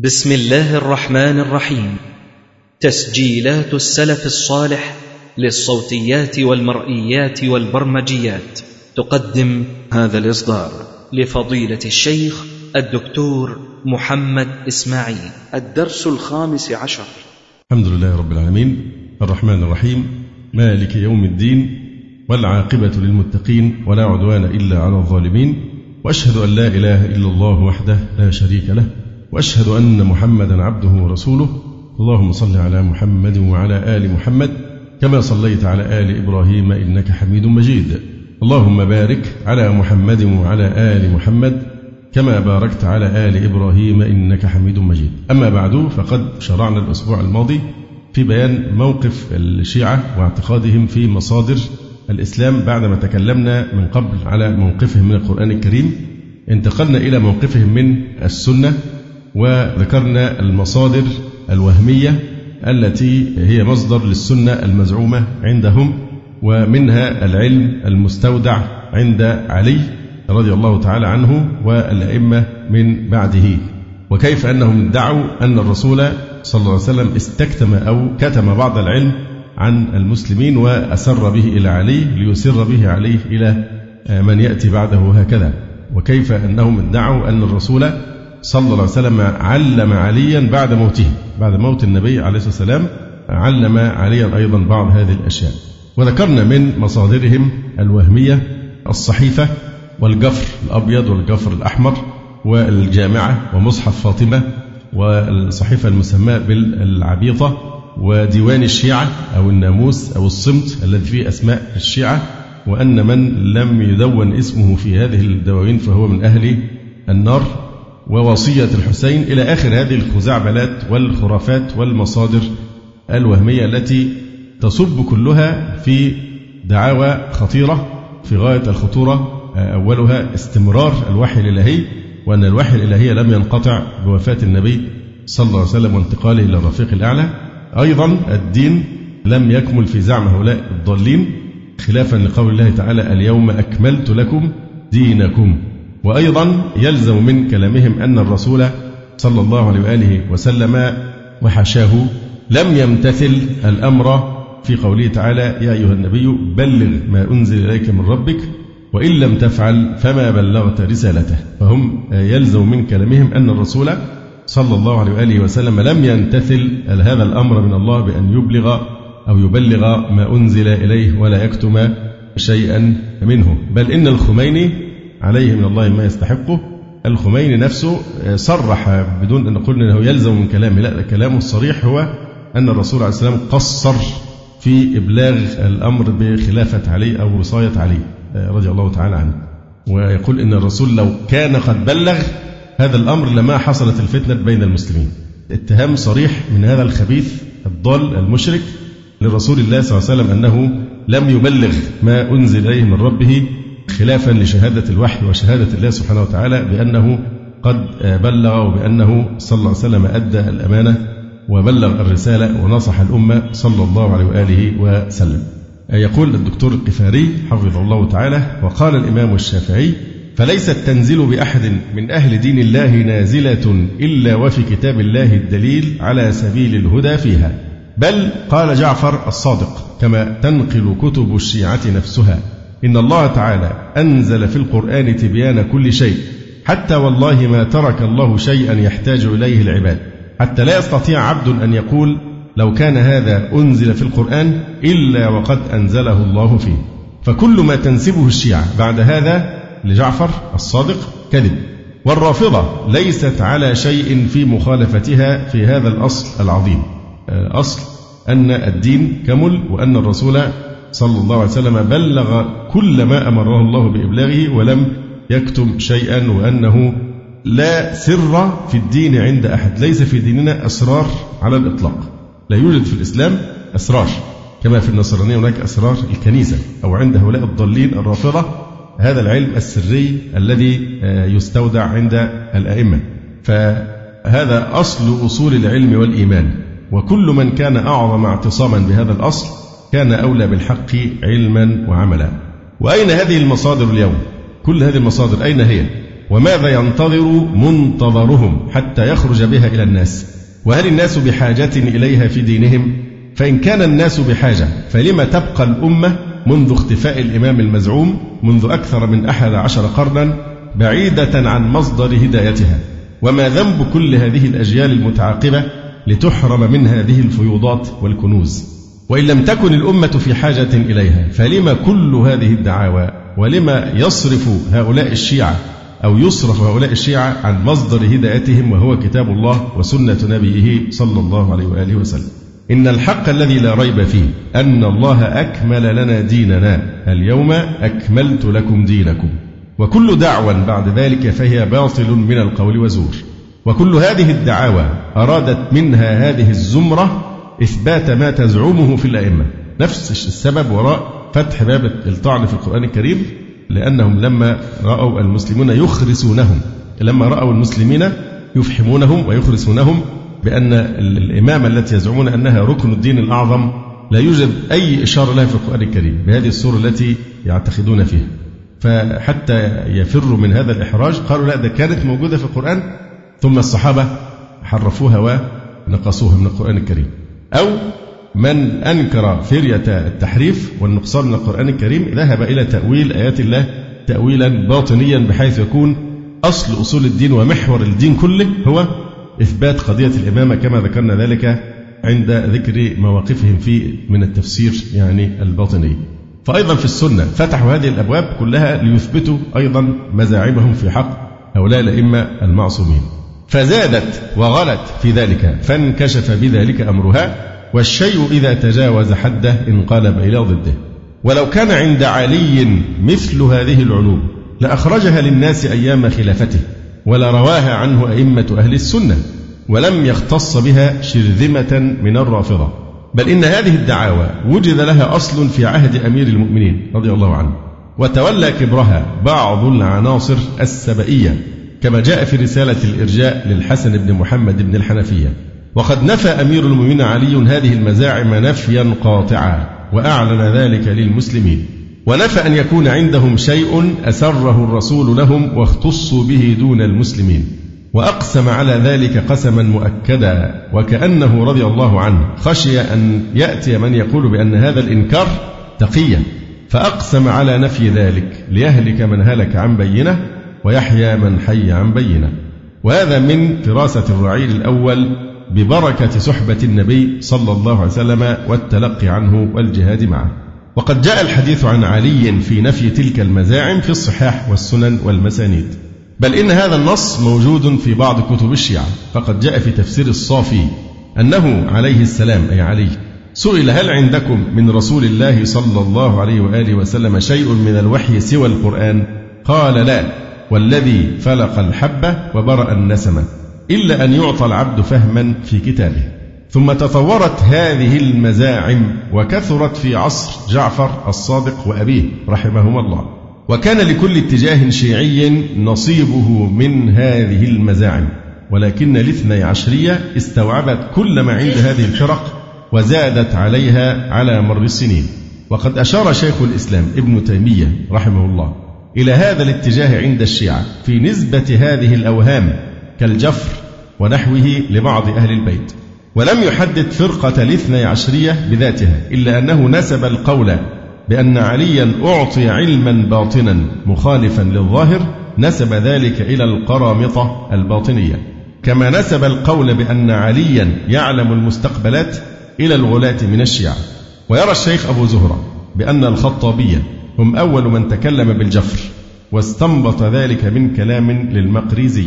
بسم الله الرحمن الرحيم. تسجيلات السلف الصالح للصوتيات والمرئيات والبرمجيات. تقدم هذا الإصدار لفضيلة الشيخ الدكتور محمد إسماعيل. الدرس الخامس عشر. الحمد لله رب العالمين. الرحمن الرحيم. مالك يوم الدين. والعاقبة للمتقين. ولا عدوان إلا على الظالمين. وأشهد أن لا إله إلا الله وحده لا شريك له. وأشهد أن محمدا عبده ورسوله. اللهم صل على محمد وعلى آل محمد كما صليت على آل إبراهيم إنك حميد مجيد. اللهم بارك على محمد وعلى آل محمد كما باركت على آل إبراهيم إنك حميد مجيد. أما بعد فقد شرعنا الأسبوع الماضي في بيان موقف الشيعة واعتقادهم في مصادر الإسلام بعدما تكلمنا من قبل على موقفهم من القرآن الكريم. انتقلنا إلى موقفهم من السنة. وذكرنا المصادر الوهمية التي هي مصدر للسنة المزعومة عندهم ومنها العلم المستودع عند علي رضي الله تعالى عنه والأئمة من بعده. وكيف أنهم ادعوا أن الرسول صلى الله عليه وسلم استكتم أو كتم بعض العلم عن المسلمين وأسر به إلى علي ليسر به عليه إلى من يأتي بعده هكذا. وكيف أنهم ادعوا أن الرسول صلى الله عليه وسلم علم عليا بعد موته. بعد موت النبي عليه الصلاة والسلام علم عليا أيضا بعض هذه الأشياء. وذكرنا من مصادرهم الوهمية الصحيفة والجفر الأبيض والجفر الأحمر والجامعة ومصحف فاطمة والصحيفة المسماة بالعبيطة وديوان الشيعة أو الناموس أو الصمت الذي فيه أسماء الشيعة وأن من لم يدون اسمه في هذه الدواوين فهو من أهل النار. ووصية الحسين إلى آخر هذه الخزعبلات والخرافات والمصادر الوهمية التي تصب كلها في دعاوى خطيرة في غاية الخطورة أولها استمرار الوحي الإلهي وأن الوحي الإلهي لم ينقطع بوفاة النبي صلى الله عليه وسلم وانتقاله إلى الرفيق الأعلى. أيضا الدين لم يكمل في زعم هؤلاء الضالين خلافا لقول الله تعالى اليوم أكملت لكم دينكم. وأيضا يلزم من كلامهم أن الرسول صلى الله عليه وآله وسلم وحاشاه لم يمتثل الأمر في قوله تعالى يا أيها النبي بلغ ما أنزل إليك من ربك وإن لم تفعل فما بلغت رسالته. فهم يلزم من كلامهم أن الرسول صلى الله عليه وآله وسلم لم يمتثل هذا الأمر من الله بأن يبلغ أو يبلغ ما أنزل إليه ولا يكتم شيئا منه. بل إن الخميني عليه من الله ما يستحقه. الخميني نفسه صرح بدون أن نقول أنه يلزم من كلامه لا كلامه الصريح هو أن الرسول عليه السلام قصر في إبلاغ الأمر بخلافة علي أو وصاية علي رضي الله تعالى عنه. ويقول إن الرسول لو كان قد بلغ هذا الأمر لما حصلت الفتنة بين المسلمين. اتهام صريح من هذا الخبيث الضال المشرك لرسول الله صلى الله عليه وسلم أنه لم يبلغ ما أنزل إليه من ربه خلافا لشهادة الوحي وشهادة الله سبحانه وتعالى بأنه قد بلغ وبأنه صلى الله عليه وسلم أدى الأمانة وبلغ الرسالة ونصح الأمة صلى الله عليه وآله وسلم. يقول الدكتور القفاري حفظه الله تعالى وقال الإمام الشافعي فليس التنزيل بأحد من أهل دين الله نازلة إلا وفي كتاب الله الدليل على سبيل الهدى فيها. بل قال جعفر الصادق كما تنقل كتب الشيعة نفسها. إن الله تعالى أنزل في القرآن تبيان كل شيء حتى والله ما ترك الله شيئا يحتاج إليه العباد. حتى لا يستطيع عبد أن يقول لو كان هذا أنزل في القرآن إلا وقد أنزله الله فيه. فكل ما تنسبه الشيعة بعد هذا لجعفر الصادق كذب. والرافضة ليست على شيء في مخالفتها في هذا الأصل العظيم. أصل أن الدين كمل وأن الرسول صلى الله عليه وسلم بلغ كل ما أمره الله بإبلاغه ولم يكتم شيئا وأنه لا سر في الدين عند أحد ليس في ديننا أسرار على الإطلاق. لا يوجد في الإسلام أسرار كما في النصرانية هناك أسرار الكنيسة أو عند هؤلاء الضالين الرافضة هذا العلم السري الذي يستودع عند الأئمة. فهذا أصل أصول العلم والإيمان. وكل من كان أعظم اعتصاما بهذا الأصل كان أولى بالحق علما وعملا. وأين هذه المصادر اليوم؟ كل هذه المصادر أين هي؟ وماذا ينتظر منتظرهم حتى يخرج بها إلى الناس؟ وهل الناس بحاجة إليها في دينهم؟ فإن كان الناس بحاجة فلم تبقى الأمة منذ اختفاء الإمام المزعوم منذ أكثر من أحد عشر قرنا بعيدة عن مصدر هدايتها؟ وما ذنب كل هذه الأجيال المتعاقبة لتحرم من هذه الفيوضات والكنوز؟ وإن لم تكن الأمة في حاجة إليها فلما كل هذه الدعاوى ولما يصرف هؤلاء الشيعة أو يصرف هؤلاء الشيعة عن مصدر هدايتهم وهو كتاب الله وسنة نبيه صلى الله عليه وآله وسلم. إن الحق الذي لا ريب فيه أن الله أكمل لنا ديننا اليوم أكملت لكم دينكم. وكل دعوى بعد ذلك فهي باطل من القول وزور. وكل هذه الدعاوى أرادت منها هذه الزمرة إثبات ما تزعمه في الأئمة. نفس السبب وراء فتح باب الطعن في القرآن الكريم لأنهم لما رأوا المسلمون يخرسونهم لما رأوا المسلمين يفحمونهم ويخرسونهم بأن الإمامة التي يزعمون أنها ركن الدين الأعظم لا يوجد أي إشارة لها في القرآن الكريم بهذه الصورة التي يعتقدون فيها. فحتى يفروا من هذا الإحراج قالوا لا ده كانت موجودة في القرآن ثم الصحابة حرفوها ونقصوها من القرآن الكريم. أو من أنكر فرية التحريف والنقصان من القرآن الكريم ذهب إلى تأويل آيات الله تأويلا باطنيا بحيث يكون أصل أصول الدين ومحور الدين كله هو إثبات قضية الإمامة كما ذكرنا ذلك عند ذكر مواقفهم في من التفسير يعني الباطني. فأيضا في السنة فتحوا هذه الأبواب كلها ليثبتوا أيضا مزاعمهم في حق هؤلاء الأئمة المعصومين. فزادت وغلت في ذلك فانكشف بذلك أمرها والشيء إذا تجاوز حده انقلب إلى ضده. ولو كان عند علي مثل هذه العلوم لأخرجها للناس أيام خلافته ولرواها عنه أئمة أهل السنة ولم يختص بها شرذمة من الرافضة. بل إن هذه الدعاوى وجد لها أصل في عهد أمير المؤمنين رضي الله عنه وتولى كبرها بعض العناصر السبئية. كما جاء في رسالة الإرجاء للحسن بن محمد بن الحنفية. وقد نفى أمير المؤمنين علي هذه المزاعم نفيا قاطعا وأعلن ذلك للمسلمين. ونفى أن يكون عندهم شيء أسره الرسول لهم واختصوا به دون المسلمين. وأقسم على ذلك قسما مؤكدا وكأنه رضي الله عنه خشي أن يأتي من يقول بأن هذا الإنكار تقيا. فأقسم على نفي ذلك ليهلك من هلك عن بينة ويحيى من حي عن بينة. وهذا من فراسة الرعيل الأول ببركة صحبة النبي صلى الله عليه وسلم والتلقي عنه والجهاد معه. وقد جاء الحديث عن علي في نفي تلك المزاعم في الصحاح والسنن والمسانيد. بل إن هذا النص موجود في بعض كتب الشيعة. فقد جاء في تفسير الصافي أنه عليه السلام أي علي سئل هل عندكم من رسول الله صلى الله عليه وآله وسلم شيء من الوحي سوى القرآن؟ قال لا. والذي فلق الحبة وبرأ النسمة إلا أن يعطى العبد فهما في كتابه. ثم تطورت هذه المزاعم وكثرت في عصر جعفر الصادق وأبيه رحمهما الله. وكان لكل اتجاه شيعي نصيبه من هذه المزاعم. ولكن الاثني عشرية استوعبت كل ما عند هذه الفرق وزادت عليها على مر السنين. وقد أشار شيخ الإسلام ابن تيمية رحمه الله إلى هذا الاتجاه عند الشيعة في نسبة هذه الأوهام كالجفر ونحوه لبعض أهل البيت ولم يحدد فرقة الاثني عشرية بذاتها إلا أنه نسب القول بأن عليا أعطي علما باطنا مخالفا للظاهر نسب ذلك إلى القرامطة الباطنية. كما نسب القول بأن عليا يعلم المستقبلات إلى الغلاة من الشيعة. ويرى الشيخ أبو زهرة بأن الخطابية هم أول من تكلم بالجفر واستنبط ذلك من كلام للمقريزي.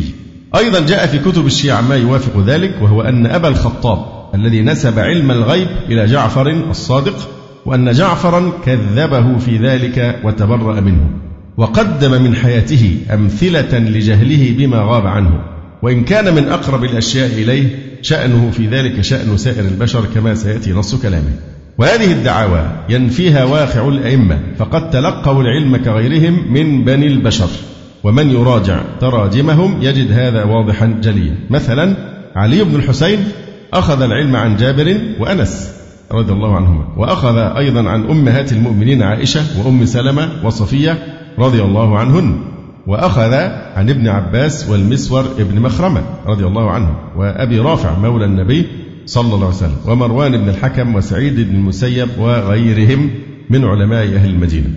أيضا جاء في كتب الشيعة ما يوافق ذلك وهو أن أبا الخطاب الذي نسب علم الغيب إلى جعفر الصادق وأن جعفرا كذبه في ذلك وتبرأ منه وقدم من حياته أمثلة لجهله بما غاب عنه. وإن كان من أقرب الأشياء إليه شأنه في ذلك شأن سائر البشر كما سيأتي نص كلامه. وهذه الدعاوى ينفيها واقع الأئمة فقد تلقوا العلم كغيرهم من بني البشر ومن يراجع تراجمهم يجد هذا واضحا جليا مثلا علي بن الحسين أخذ العلم عن جابر وأنس رضي الله عنهما وأخذ أيضا عن أمهات المؤمنين عائشة وأم سلمة وصفية رضي الله عنهن وأخذ عن ابن عباس والمسور ابن مخرمة رضي الله عنه وأبي رافع مولى النبي صلى الله عليه وسلم. ومروان بن الحكم وسعيد بن المسيب وغيرهم من علماء أهل المدينة.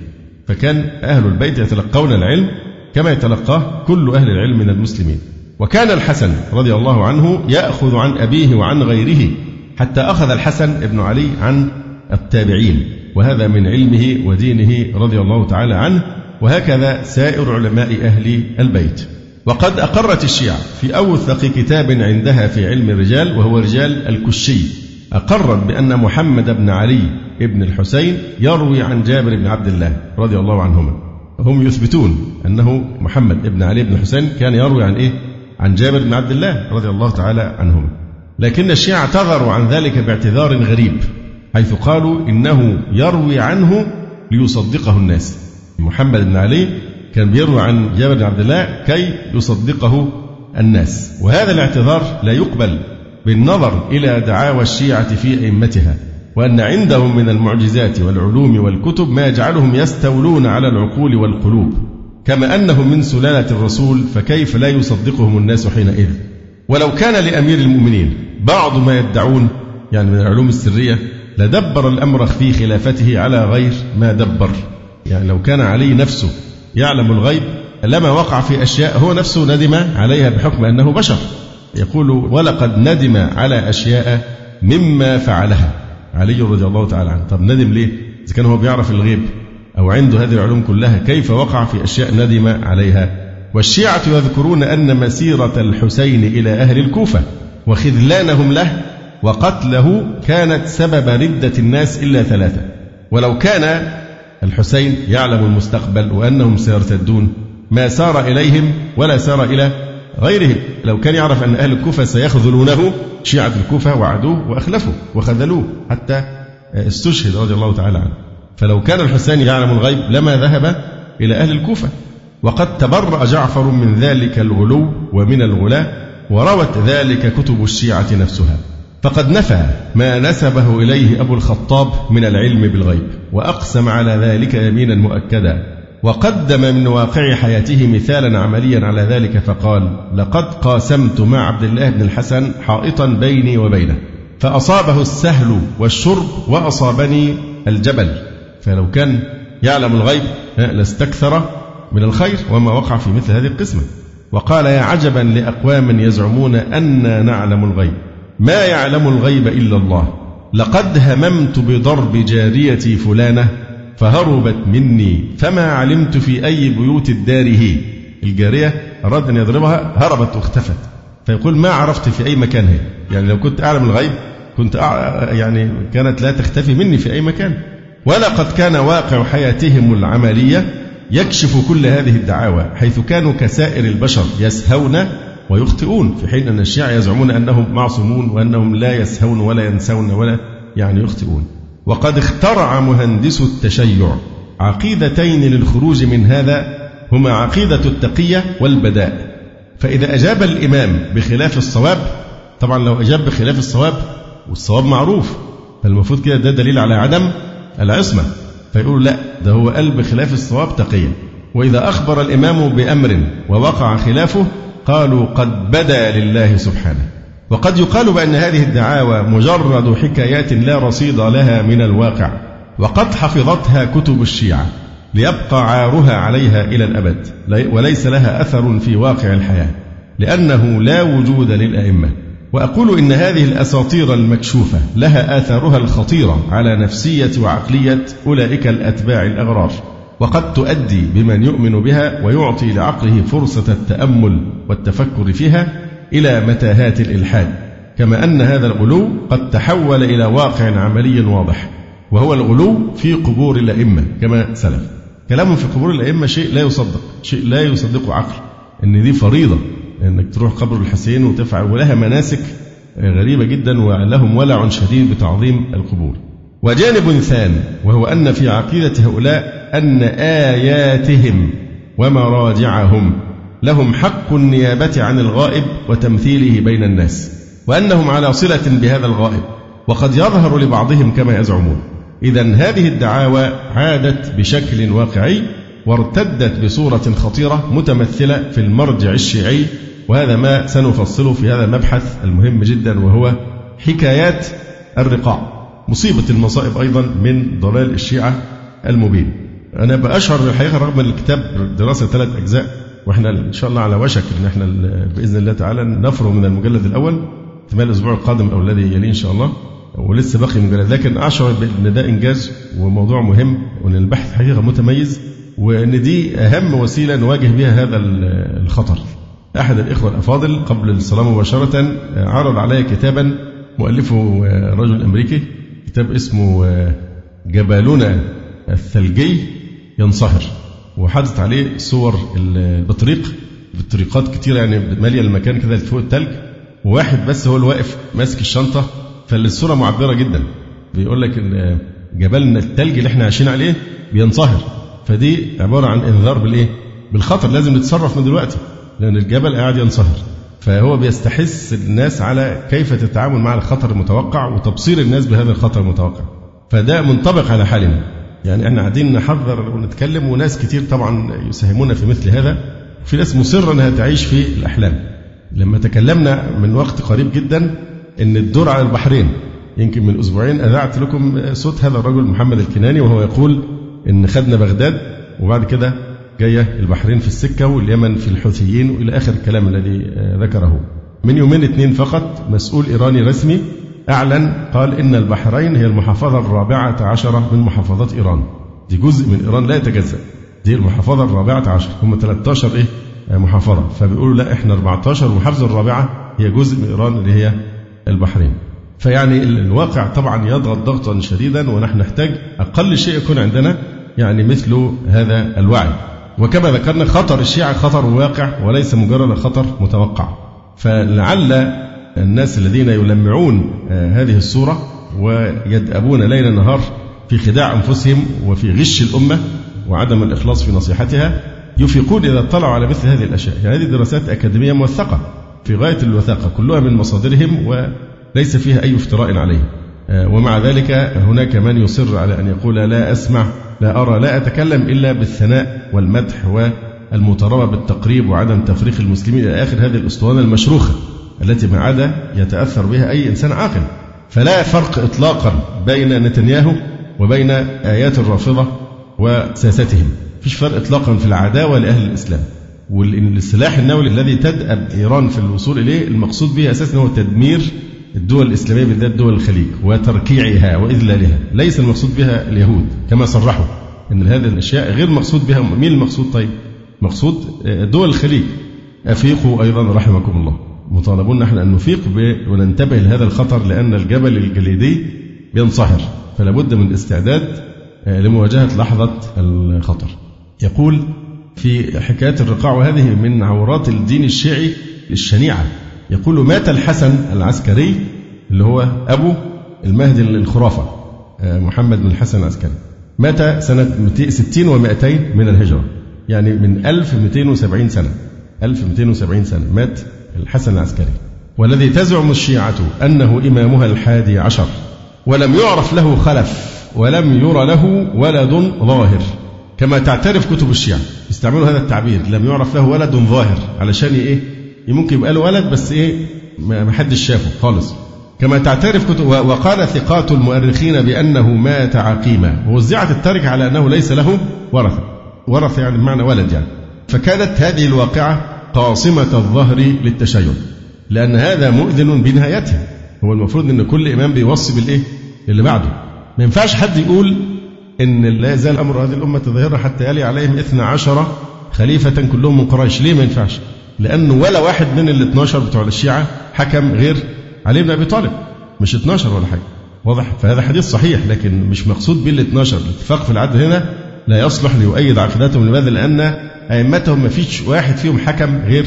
فكان أهل البيت يتلقون العلم كما يتلقاه كل أهل العلم من المسلمين. وكان الحسن رضي الله عنه يأخذ عن أبيه وعن غيره حتى أخذ الحسن بن علي عن التابعين. وهذا من علمه ودينه رضي الله تعالى عنه. وهكذا سائر علماء أهل البيت. وقد أقرت الشيعة في أوثق كتاب عندها في علم الرجال وهو رجال الكشي. أقرت بأن محمد بن علي بن الحسين يروي عن جابر بن عبد الله رضي الله عنهما. هم يثبتون أنه محمد بن علي بن الحسين كان يروي عن إيه؟ عن جابر بن عبد الله رضي الله تعالى عنهما. لكن الشيعة اعتذروا عن ذلك باعتذار غريب حيث قالوا إنه يروي عنه ليصدقه الناس. محمد بن علي كان بيروي عن جابر بن عبد الله كي يصدقه الناس. وهذا الاعتذار لا يقبل بالنظر إلى دعاوى الشيعة في أئمتها وأن عندهم من المعجزات والعلوم والكتب ما يجعلهم يستولون على العقول والقلوب كما أنهم من سلالة الرسول فكيف لا يصدقهم الناس حينئذ؟ ولو كان لأمير المؤمنين بعض ما يدعون يعني من العلوم السرية لدبر الأمر في خلافته على غير ما دبر. يعني لو كان علي نفسه يعلم الغيب لما وقع في أشياء هو نفسه ندم عليها بحكم أنه بشر. يقول ولقد ندم على أشياء مما فعلها. علي رضي الله تعالى عنه. طب ندم ليه؟ إذا كان هو بيعرف الغيب أو عنده هذه العلوم كلها كيف وقع في أشياء ندم عليها؟ والشيعة يذكرون أن مسيرة الحسين إلى أهل الكوفة وخذلانهم له وقتله كانت سبب ردة الناس إلا ثلاثة. ولو كان الحسين يعلم المستقبل وأنهم سيرتدون. ما سار إليهم ولا سار إلى غيرهم. لو كان يعرف أن أهل الكوفة سيخذلونه شيعة الكوفة وعدوه وأخلفوا وخذلوه حتى استشهد رضي الله تعالى عنه. فلو كان الحسين يعلم الغيب لما ذهب إلى أهل الكوفة. وقد تبرأ جعفر من ذلك الغلو ومن الغلاة وروت ذلك كتب الشيعة نفسها. فقد نفى ما نسبه إليه أبو الخطاب من العلم بالغيب وأقسم على ذلك يمينا مؤكدا. وقدم من واقع حياته مثالا عمليا على ذلك فقال لقد قاسمت مع عبد الله بن الحسن حائطا بيني وبينه فأصابه السهل والشرب وأصابني الجبل فلو كان يعلم الغيب لاستكثر من الخير وما وقع في مثل هذه القسمة. وقال يا عجبا لأقوام يزعمون أنا نعلم الغيب. ما يعلم الغيب إلا الله. لقد هممت بضرب جاريتي فلانة فهربت مني. فما علمت في أي بيوت الدار هي؟ الجارية أراد أن يضربها هربت واختفت. فيقول ما عرفت في أي مكان هي؟ يعني لو كنت أعلم الغيب كنت يعني كانت لا تختفي مني في أي مكان. ولقد كان واقع حياتهم العملية يكشف كل هذه الدعاوى حيث كانوا كسائر البشر يسهون ويخطئون في حين أن الشيعة يزعمون أنهم معصومون وأنهم لا يسهون ولا ينسون ولا يعني يخطئون. وقد اخترع مهندس التشيع. عقيدتين للخروج من هذا هما عقيدة التقية والبداء. فإذا أجاب الإمام بخلاف الصواب طبعا لو أجاب بخلاف الصواب والصواب معروف فالمفروض كده ده دليل على عدم العصمة. فيقول لا ده هو قال بخلاف الصواب تقية وإذا أخبر الإمام بأمر ووقع خلافه قالوا قد بدا لله سبحانه. وقد يقال بأن هذه الدعاوى مجرد حكايات لا رصيد لها من الواقع وقد حفظتها كتب الشيعة ليبقى عارها عليها إلى الأبد وليس لها أثر في واقع الحياة لأنه لا وجود للأئمة. وأقول إن هذه الأساطير المكشوفة لها آثارها الخطيرة على نفسية وعقلية أولئك الأتباع الأغرار. وقد تؤدي بمن يؤمن بها ويعطي لعقله فرصة التأمل والتفكر فيها إلى متاهات الإلحاد كما أن هذا الغلو قد تحول إلى واقع عملي واضح وهو الغلو في قبور الأئمة كما سلف. كلام في قبور الأئمة شيء لا يصدق شيء لا يصدقه عقل إن دي فريضة إنك تروح قبر الحسين وتفعل ولها مناسك غريبة جدا ولهم ولع شديد بتعظيم القبور. وجانب ثاني وهو أن في عقيدة هؤلاء أن آياتهم ومراجعهم لهم حق النيابة عن الغائب وتمثيله بين الناس وأنهم على صلة بهذا الغائب وقد يظهر لبعضهم كما يزعمون. إذا هذه الدعاوى عادت بشكل واقعي وارتدت بصورة خطيرة متمثلة في المرجع الشيعي وهذا ما سنفصله في هذا المبحث المهم جدا وهو حكايات الرقاع مصيبة المصائب أيضا من ضلال الشيعة المبين. أنا بأشعر الحقيقة رغم الكتاب دراسة ثلاث أجزاء وإحنا إن شاء الله على وشك إن إحنا بإذن الله تعالى نفرغ من المجلد الأول احتمال الأسبوع القادم أو الذي يليه إن شاء الله ولسه باقي مجلد لكن أشعر بأن ده إنجاز وموضوع مهم وأن البحث حقيقة متميز وأن دي أهم وسيلة نواجه بها هذا الخطر. أحد الإخوة الأفاضل قبل الصلاة مباشرة عرض علي كتابا مؤلفه رجل أمريكي كتاب اسمه جبالنا الثلجي. ينصهر وحدث عليه صور البطريق بطريقات كتيرة يعني مالية المكان كده فوق التلج. وواحد بس هو اللي واقف ماسك الشنطة. فالصورة معبرة جدا. بيقول لك إن جبلنا التلج اللي إحنا عايشين عليه بينصهر. فدي عبارة عن انذار بالإيه؟ بالخطر. لازم نتصرف من دلوقتي لأن الجبل قاعد ينصهر. فهو بيستحث الناس على كيف تتعامل مع الخطر المتوقع وتبصير الناس بهذا الخطر المتوقع. فده منطبق على حالنا. يعني إحنا قاعدين نحذر ونتكلم وناس كتير طبعا يساهمون في مثل هذا في ناس مصرة إنها تعيش في الأحلام لما تكلمنا من وقت قريب جدا إن الدور على البحرين يمكن من أسبوعين أذعت لكم صوت هذا الرجل محمد الكناني وهو يقول إن خدنا بغداد وبعد كده جاية البحرين في السكة واليمن في الحوثيين وإلى آخر الكلام الذي ذكره. من يومين اثنين فقط مسؤول إيراني رسمي أعلن قال إن البحرين هي المحافظة الرابعة عشرة من محافظات إيران. دي جزء من إيران لا يتجزأ. دي المحافظة الرابعة عشر هم 13 إيه محافظة فبيقولوا لا إحنا 14 المحافظه الرابعة هي جزء من إيران اللي هي البحرين. فيعني الواقع طبعا يضغط ضغطا شديدا ونحن نحتاج أقل شيء يكون عندنا يعني مثل هذا الوعي وكما ذكرنا خطر الشيعة خطر واقع وليس مجرد خطر متوقع فلعل الناس الذين يلمعون هذه الصورة ويدأبون ليل نهار في خداع أنفسهم وفي غش الأمة وعدم الإخلاص في نصيحتها يفيقون إذا اطلعوا على مثل هذه الأشياء. يعني هذه دراسات أكاديمية موثقة في غاية الوثاقة كلها من مصادرهم وليس فيها أي افتراء عليه ومع ذلك هناك من يصر على أن يقول لا أسمع لا أرى لا أتكلم إلا بالثناء والمدح والمطالبة بالتقريب وعدم تفريق المسلمين. إلى آخر هذه الأسطوانة المشروخة. التي ما عدا يتأثر بها أي إنسان عاقل. فلا فرق إطلاقا بين نتنياهو وبين آيات الرافضة وسياستهم فيش فرق إطلاقا في العداوة لأهل الإسلام. والسلاح النووي الذي تدأب إيران في الوصول إليه المقصود به أساسا هو تدمير الدول الإسلامية بالذات دول الخليج وتركيعها وإذلالها. ليس المقصود بها اليهود كما صرحوا أن هذه الأشياء غير مقصود بها مين المقصود طيب؟ مقصود دول الخليج. أفيقوا أيضا رحمكم الله. مطالبون نحن أن نفيق وننتبه لهذا الخطر لأن الجبل الجليدي بينصهر فلا بد من الاستعداد لمواجهة لحظة الخطر. يقول في حكاية الرقاع وهذه من عورات الدين الشيعي الشنيعة. يقول مات الحسن العسكري اللي هو أبو المهدي الخرافة محمد بن الحسن العسكري. مات سنة 60 و200 من الهجرة يعني من 1270 سنة. 1270 سنة. مات الحسن العسكري والذي تزعم الشيعة أنه إمامها الحادي عشر ولم يعرف له خلف ولم ير له ولد ظاهر. كما تعترف كتب الشيعة يستعملوا هذا التعبير لم يعرف له ولد ظاهر علشان إيه؟ ممكن يبقى له ولد بس إيه؟ ما حدش شافه خالص. كما تعترف كتب وقال ثقات المؤرخين بأنه مات عقيما ووزعت التركة على أنه ليس له ورثة. ورثة يعني بمعنى ولد يعني. فكانت هذه الواقعة قاصمة الظهر للتشيع لأن هذا مؤذن بنهايته هو المفروض أن كل إمام بيوصي بالإيه؟ اللي بعده. ما ينفعش حد يقول إن لا يزال أمر هذه الأمة ظاهرة حتى يلي عليهم اثنا عشر خليفة كلهم من قريش. ليه ما ينفعش؟ لأنه ولا واحد من ال 12 بتوع الشيعة حكم غير علي بن أبي طالب. مش 12 ولا حاجة. واضح؟ فهذا حديث صحيح لكن مش مقصود به ال 12 الاتفاق في العدد هنا لا يصلح ليؤيد عقيدتهم لماذا؟ لأن أئمتهم ما فيش واحد فيهم حكم غير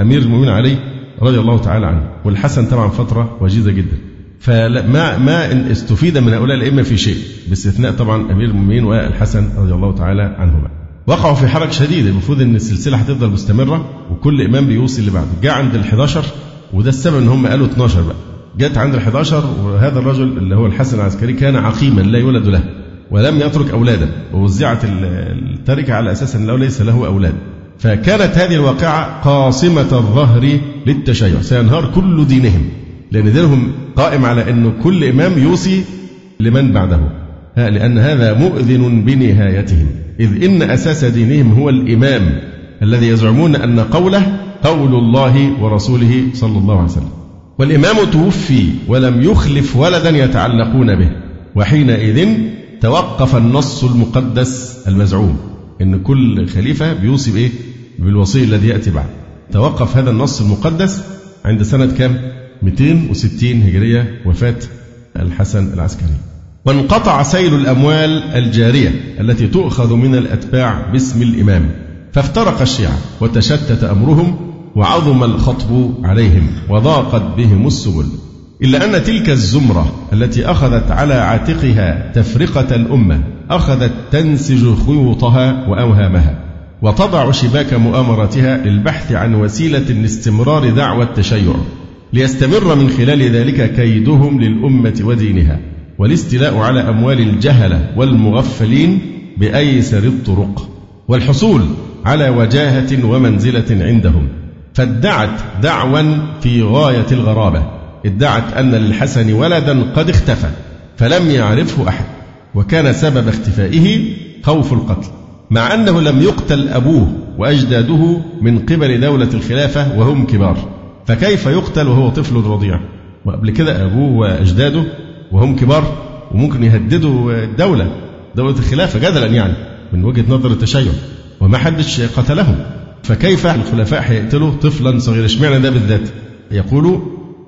أمير المؤمنين علي رضي الله تعالى عنه. والحسن طبعا فترة وجيزة جدا. فما ما استفيد من هؤلاء الأئمة في شيء باستثناء طبعا أمير المؤمنين والحسن رضي الله تعالى عنهما. وقعوا في حرج شديد المفروض إن السلسلة هتفضل مستمرة وكل إمام بيوصي اللي بعده. جاء عند ال 11 وده السبب إن هم قالوا 12 بقى. جت عند ال 11 وهذا الرجل اللي هو الحسن العسكري كان عقيما لا يولد له. ولم يترك أولادا ووزعت التركة على أساس أنه ليس له أولاد. فكانت هذه الواقعة قاصمة الظهر للتشيع سينهار كل دينهم لأن دينهم قائم على أن كل إمام يوصي لمن بعده. لأن هذا مؤذن بنهايتهم. إذ إن أساس دينهم هو الإمام الذي يزعمون أن قوله قول الله ورسوله صلى الله عليه وسلم. والإمام توفي ولم يخلف ولدا يتعلقون به وحينئذ توقف النص المقدس المزعوم إن كل خليفة بيوصي بإيه؟ بالوصي الذي يأتي بعد. توقف هذا النص المقدس عند سنة كام؟ 260 هجرية وفاة الحسن العسكري. وانقطع سيل الأموال الجارية التي تؤخذ من الأتباع باسم الإمام. فافترق الشيعة وتشتت أمرهم وعظم الخطب عليهم وضاقت بهم السبل. إلا أن تلك الزمرة التي أخذت على عاتقها تفرقة الأمة أخذت تنسج خيوطها وأوهامها وتضع شباك مؤامرتها للبحث عن وسيلة لاستمرار دعوى التشيع ليستمر من خلال ذلك كيدهم للأمة ودينها والاستيلاء على أموال الجهلة والمغفلين بأيسر الطرق والحصول على وجاهة ومنزلة عندهم فادعت دعوا في غاية الغرابة. ادعت أن للحسن ولدا قد اختفى فلم يعرفه أحد وكان سبب اختفائه خوف القتل مع أنه لم يقتل أبوه وأجداده من قبل دولة الخلافة وهم كبار فكيف يقتل وهو طفل رضيع؟ وقبل كده أبوه وأجداده وهم كبار وممكن يهددوا الدولة دولة الخلافة جدلا يعني من وجهة نظر التشيع وما حدش قتلهم فكيف الخلفاء هيقتلوا طفلا صغيرا؟ اشمعنى ده بالذات؟ يقول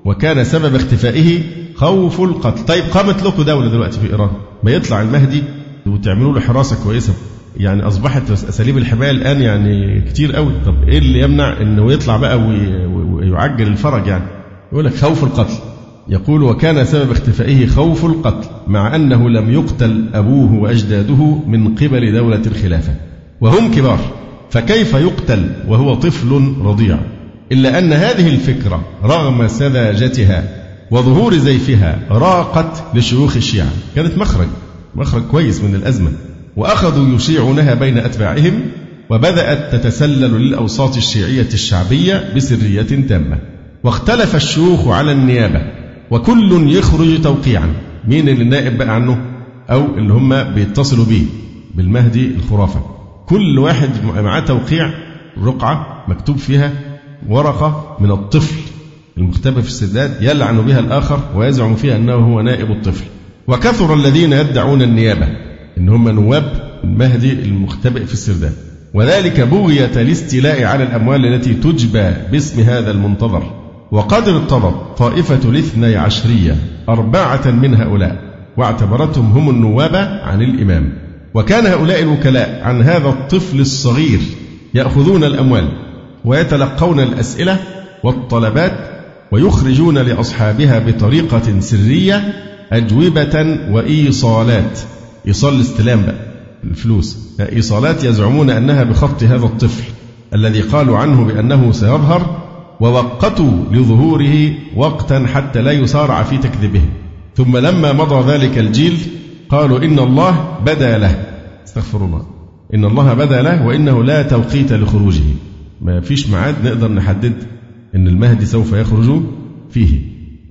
وكان سبب اختفائه خوف القتل. طيب قامت لكم دولة دلوقتي في إيران؟ ما يطلع المهدي وتعملوا له حراسة كويسة. يعني أصبحت أساليب الحماية الآن يعني كتير قوي. طب إيه اللي يمنع إنه يطلع بقى ويعجل الفرج يعني؟ يقول لك خوف القتل. يقول وكان سبب اختفائه خوف القتل مع أنه لم يقتل أبوه وأجداده من قبل دولة الخلافة. وهم كبار فكيف يقتل وهو طفل رضيع؟ إلا أن هذه الفكرة رغم سذاجتها وظهور زيفها راقت لشيوخ الشيعة. كانت مخرج مخرج كويس من الأزمة. وأخذوا يشيعونها بين أتباعهم وبدأت تتسلل للأوساط الشيعية الشعبية بسرية تامة. واختلف الشيوخ على النيابة وكل يخرج توقيعا مين اللي نائب بقى عنه؟ أو اللي هم بيتصلوا به بالمهدي الخرافة. كل واحد معاه توقيع رقعة مكتوب فيها ورقة من الطفل المختبئ في السداد يلعن بها الآخر ويزعم فيها أنه هو نائب الطفل. وكثر الذين يدعون النيابة إن هم نواب المهدي المختبئ في السرداب وذلك بغية الاستيلاء على الأموال التي تجبى باسم هذا المنتظر. وقد ارتضت طائفة الاثني عشرية أربعة من هؤلاء واعتبرتهم هم النواب عن الإمام. وكان هؤلاء الوكلاء عن هذا الطفل الصغير يأخذون الأموال. ويتلقون الأسئلة والطلبات ويخرجون لأصحابها بطريقة سرية أجوبة وإيصالات. إيصال الاستلام بقى الفلوس. إيصالات يزعمون أنها بخط هذا الطفل الذي قالوا عنه بأنه سيظهر ووقتوا لظهوره وقتا حتى لا يسارع في تكذيبه. ثم لما مضى ذلك الجيل قالوا إن الله بدا له. استغفر الله. إن الله بدا له وإنه لا توقيت لخروجه. ما فيش ميعاد نقدر نحدد أن المهدي سوف يخرج فيه.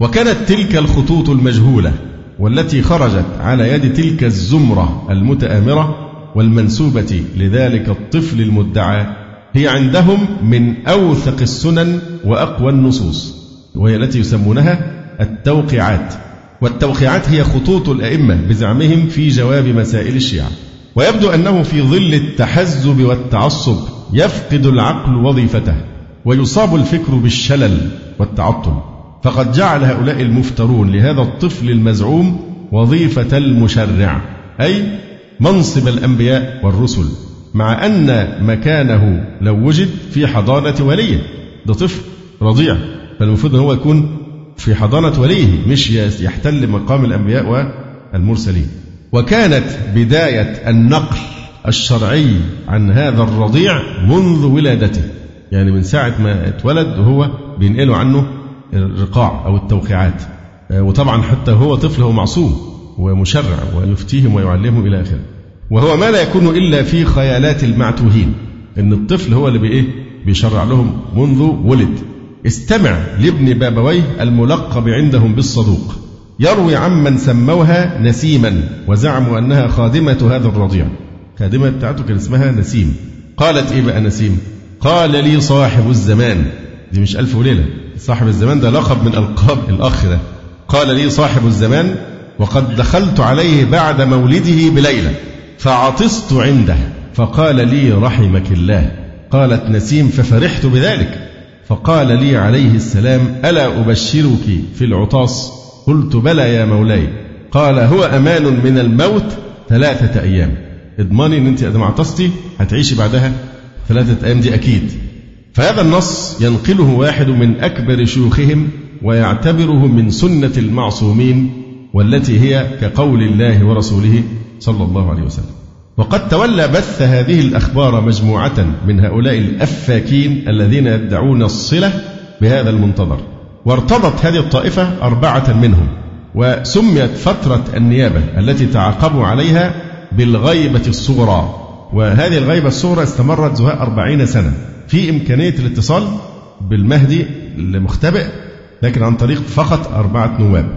وكانت تلك الخطوط المجهولة والتي خرجت على يد تلك الزمرة المتآمرة والمنسوبة لذلك الطفل المدعى هي عندهم من أوثق السنن وأقوى النصوص وهي التي يسمونها التوقيعات. والتوقيعات هي خطوط الأئمة بزعمهم في جواب مسائل الشيعة. ويبدو أنه في ظل التحزب والتعصب يفقد العقل وظيفته ويصاب الفكر بالشلل والتعطل. فقد جعل هؤلاء المفترون لهذا الطفل المزعوم وظيفة المشرع أي منصب الأنبياء والرسل. مع أن مكانه لو وجد في حضانة وليه. ده طفل رضيع فالمفروض أن هو يكون في حضانة وليه مش يحتل مقام الأنبياء والمرسلين. وكانت بداية النقل. الشرعي عن هذا الرضيع منذ ولادته. يعني من ساعة ما اتولد وهو بينقلوا عنه الرقاع أو التوقيعات. وطبعا حتى هو طفل هو معصوم ومشرع ويفتيهم ويعلمهم إلى آخره. وهو ما لا يكون إلا في خيالات المعتوهين إن الطفل هو اللي بإيه؟ بيشرع لهم منذ ولد. استمع لابن بابويه الملقب عندهم بالصدوق. يروي عمن سموها نسيما وزعموا أنها خادمة هذا الرضيع. خادمة بتاعته كان اسمها نسيم. قالت إيه بقى نسيم؟ قال لي صاحب الزمان. دي مش ألف وليلة. صاحب الزمان ده لقب من ألقاب الأخ ده. قال لي صاحب الزمان وقد دخلت عليه بعد مولده بليلة فعطست عنده. فقال لي رحمك الله. قالت نسيم ففرحت بذلك. فقال لي عليه السلام ألا أبشرك في العطاس؟ قلت بلى يا مولاي. قال هو أمان من الموت ثلاثة أيام. اضمني ان انت اذا ما عطستي هتعيشي بعدها ثلاثة أيام دي أكيد. فهذا النص ينقله واحد من أكبر شيوخهم ويعتبره من سنة المعصومين والتي هي كقول الله ورسوله صلى الله عليه وسلم. وقد تولى بث هذه الأخبار مجموعة من هؤلاء الأفاكين الذين يدعون الصلة بهذا المنتظر. وارتضت هذه الطائفة أربعة منهم وسميت فترة النيابة التي تعاقبوا عليها بالغيبة الصغرى. وهذه الغيبة الصغرى استمرت زهاء أربعين سنة في إمكانية الاتصال بالمهدي المختبئ لكن عن طريق فقط أربعة نواب.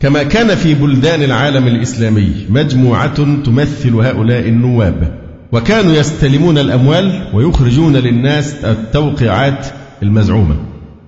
كما كان في بلدان العالم الإسلامي مجموعة تمثل هؤلاء النواب. وكانوا يستلمون الأموال ويخرجون للناس التوقيعات المزعومة.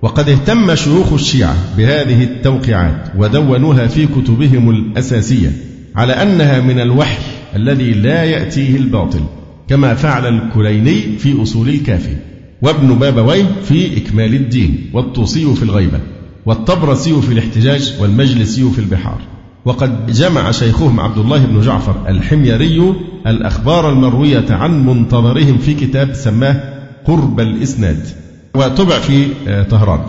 وقد اهتم شيوخ الشيعة بهذه التوقيعات ودونوها في كتبهم الأساسية على أنها من الوحي الذي لا يأتيه الباطل كما فعل الكليني في أصول الكافي وابن بابويه في إكمال الدين والطوسي في الغيبة والطبرسي في الاحتجاج والمجلسي في البحار. وقد جمع شيخهم عبد الله بن جعفر الحميري الأخبار المروية عن منتظرهم في كتاب سماه قرب الإسناد وطبع في آه، طهران.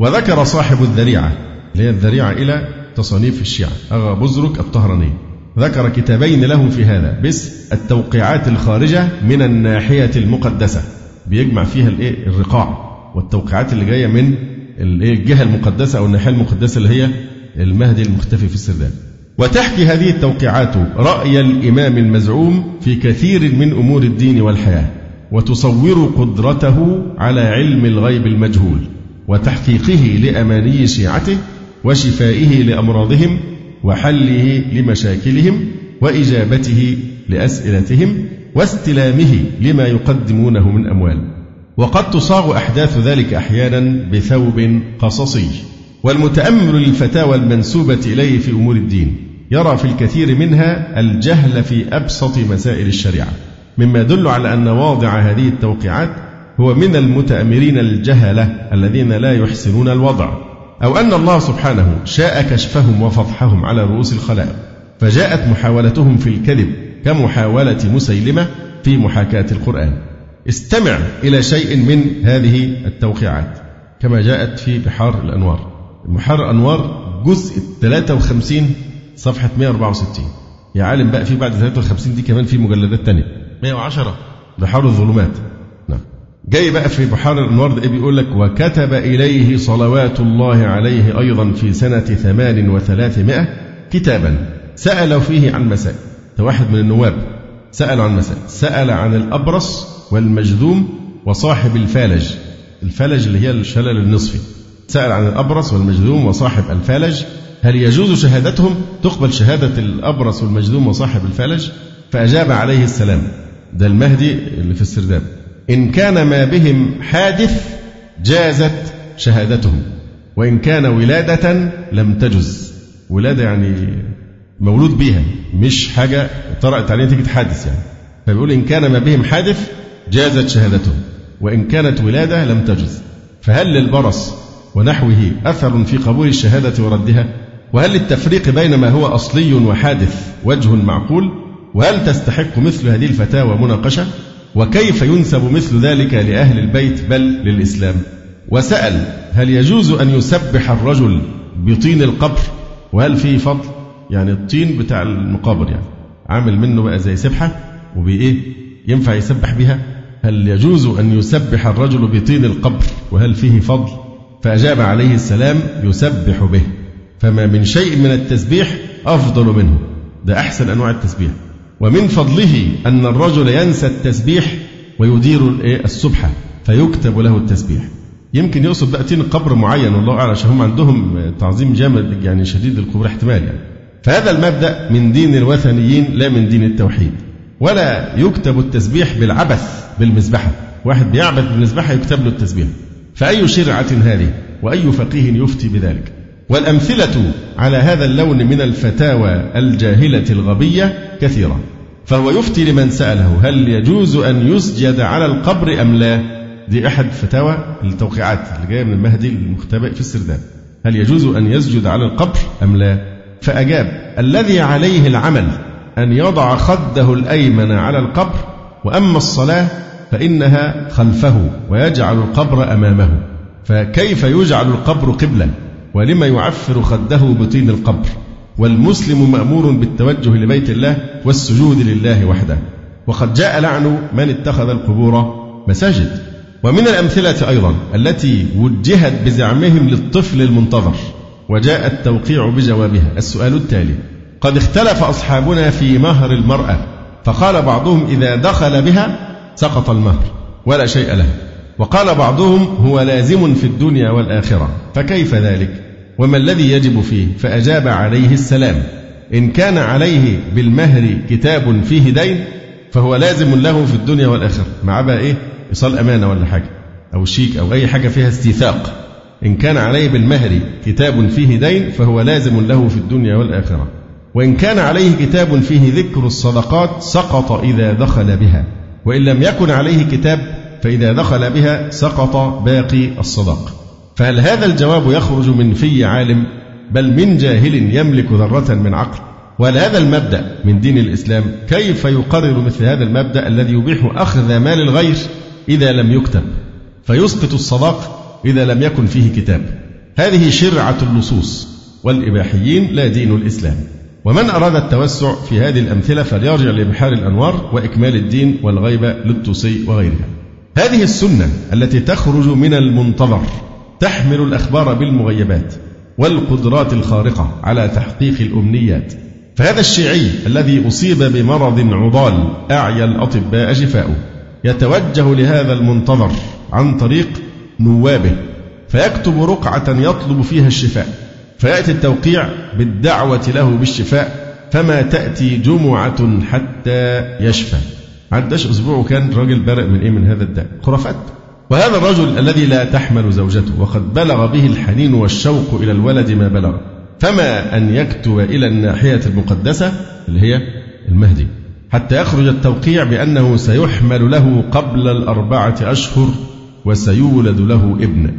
وذكر صاحب الذريعة اللي هي الذريعة إلى تصانيف الشيعة أغا بزرك الطهراني. ذكر كتابين له في هذا. باسم التوقيعات الخارجة من الناحية المقدسة. بيجمع فيها الايه؟ الرقاع. والتوقيعات اللي جاية من الايه؟ الجهة المقدسة أو الناحية المقدسة اللي هي المهدي المختفي في السرداب. وتحكي هذه التوقيعات رأي الإمام المزعوم في كثير من أمور الدين والحياة. وتصور قدرته على علم الغيب المجهول. وتحقيقه لأماني شيعته وشفائه لأمراضهم وحله لمشاكلهم وإجابته لأسئلتهم واستلامه لما يقدمونه من أموال. وقد تصاغ أحداث ذلك أحيانا بثوب قصصي. والمتأمل للفتاوى المنسوبة إليه في أمور الدين. يرى في الكثير منها الجهل في أبسط مسائل الشريعة. مما يدل على أن واضع هذه التوقيعات هو من المتأمرين الجهلة الذين لا يحسنون الوضع. أو أن الله سبحانه شاء كشفهم وفضحهم على رؤوس الخلائق فجاءت محاولتهم في الكذب كمحاولة مسيلمة في محاكاة القرآن. استمع إلى شيء من هذه التوقيعات كما جاءت في بحار الأنوار. بحار الأنوار جزء 53 صفحة 164 يا عالم بقى في بعد 53 دي كمان في مجلدات تانية. 110 بحار الظلمات. جاي بقى في بحار الأنوار ده بيقول لك وكتب إليه صلوات الله عليه أيضا في سنة ثمان وثلاثمائة كتابا. سأل فيه عن مسائل ده واحد من النواب. سأل عن مسائل سأل عن الأبرص والمجذوم وصاحب الفالج. الفالج اللي هي الشلل النصفي. سأل عن الأبرص والمجذوم وصاحب الفالج. هل يجوز شهادتهم؟ تقبل شهادة الأبرص والمجذوم وصاحب الفالج؟ فأجاب عليه السلام. ده المهدي اللي في السرداب. إن كان ما بهم حادث جازت شهادتهم وإن كان ولادة لم تجز. ولادة يعني مولود بيها مش حاجة طرأت عليه نتيجة حادث يعني. فبيقول إن كان ما بهم حادث جازت شهادتهم وإن كانت ولادة لم تجز. فهل للبرص ونحوه أثر في قبول الشهادة وردها؟ وهل للتفريق بين ما هو أصلي وحادث وجه معقول؟ وهل تستحق مثل هذه الفتاوى مناقشة؟ وكيف ينسب مثل ذلك لأهل البيت بل للإسلام؟ وسأل هل يجوز أن يسبح الرجل بطين القبر؟ وهل فيه فضل؟ يعني الطين بتاع المقابر يعني. عامل منه بقى زي سبحة وبإيه؟ ينفع يسبح بها؟ هل يجوز أن يسبح الرجل بطين القبر؟ وهل فيه فضل؟ فأجاب عليه السلام يسبح به. فما من شيء من التسبيح أفضل منه. ده أحسن أنواع التسبيح. ومن فضله أن الرجل ينسى التسبيح ويدير السبحة فيكتب له التسبيح. يمكن يقصد بقى تين قبر معين والله أعلم عشان هم عندهم تعظيم جامد يعني شديد القبور احتمال يعني. فهذا المبدأ من دين الوثنيين لا من دين التوحيد. ولا يكتب التسبيح بالعبث بالمذبحة. واحد بيعبث بالمذبحة يكتب له التسبيح. فأي شرعة هذه؟ وأي فقيه يفتي بذلك؟ والأمثلة على هذا اللون من الفتاوى الجاهلة الغبية كثيرة. فهو يفتي لمن سأله هل يجوز أن يسجد على القبر أم لا. دي أحد فتاوى التوقيعات اللي جاية من المهدي المختبئ في السرداب. هل يجوز أن يسجد على القبر أم لا؟ فأجاب الذي عليه العمل أن يضع خده الأيمن على القبر وأما الصلاة فإنها خلفه ويجعل القبر أمامه. فكيف يجعل القبر قبلة ولما يعفر خده بطين القبر والمسلم مأمور بالتوجه لبيت الله والسجود لله وحده. وقد جاء لعن من اتخذ القبور مساجد. ومن الأمثلة أيضا التي وجهت بزعمهم للطفل المنتظر وجاء التوقيع بجوابها. السؤال التالي قد اختلف أصحابنا في مهر المرأة فقال بعضهم إذا دخل بها سقط المهر ولا شيء له. وقال بعضهم هو لازم في الدنيا والآخرة فكيف ذلك؟ وما الذي يجب فيه؟ فأجاب عليه السلام. إن كان عليه بالمهر كتاب فيه دين فهو لازم له في الدنيا والآخرة. مع بقى إيه؟ إيصال أمانة ولا حاجة أو شيك أو أي حاجة فيها استيثاق. إن كان عليه بالمهر كتاب فيه دين فهو لازم له في الدنيا والآخرة. وإن كان عليه كتاب فيه ذكر الصدقات سقط إذا دخل بها. وإن لم يكن عليه كتاب فإذا دخل بها سقط باقي الصدق. فهل هذا الجواب يخرج من في عالم بل من جاهل يملك ذرة من عقل؟ وهل هذا المبدأ من دين الإسلام؟ كيف يقرر مثل هذا المبدأ الذي يبيح أخذ مال الغير إذا لم يكتب؟ فيسقط الصداق إذا لم يكن فيه كتاب. هذه شرعة اللصوص والإباحيين لا دين الإسلام. ومن أراد التوسع في هذه الأمثلة فليرجع لبحار الأنوار وإكمال الدين والغيبة للطوسي وغيرها. هذه السنة التي تخرج من المنتظر. تحمل الأخبار بالمغيبات والقدرات الخارقة على تحقيق الأمنيات. فهذا الشيعي الذي أصيب بمرض عضال أعيا الأطباء شفاؤه يتوجه لهذا المنتظر عن طريق نوابه فيكتب رقعة يطلب فيها الشفاء فيأتي التوقيع بالدعوة له بالشفاء فما تأتي جمعة حتى يشفى. عداش أسبوع وكان راجل برق من إيه من هذا الداء؟ خرافات. وهذا الرجل الذي لا تحمل زوجته وقد بلغ به الحنين والشوق إلى الولد ما بلغ. فما أن يكتب إلى الناحية المقدسة اللي هي المهدي حتى يخرج التوقيع بأنه سيحمل له قبل الأربعة أشهر وسيولد له ابن.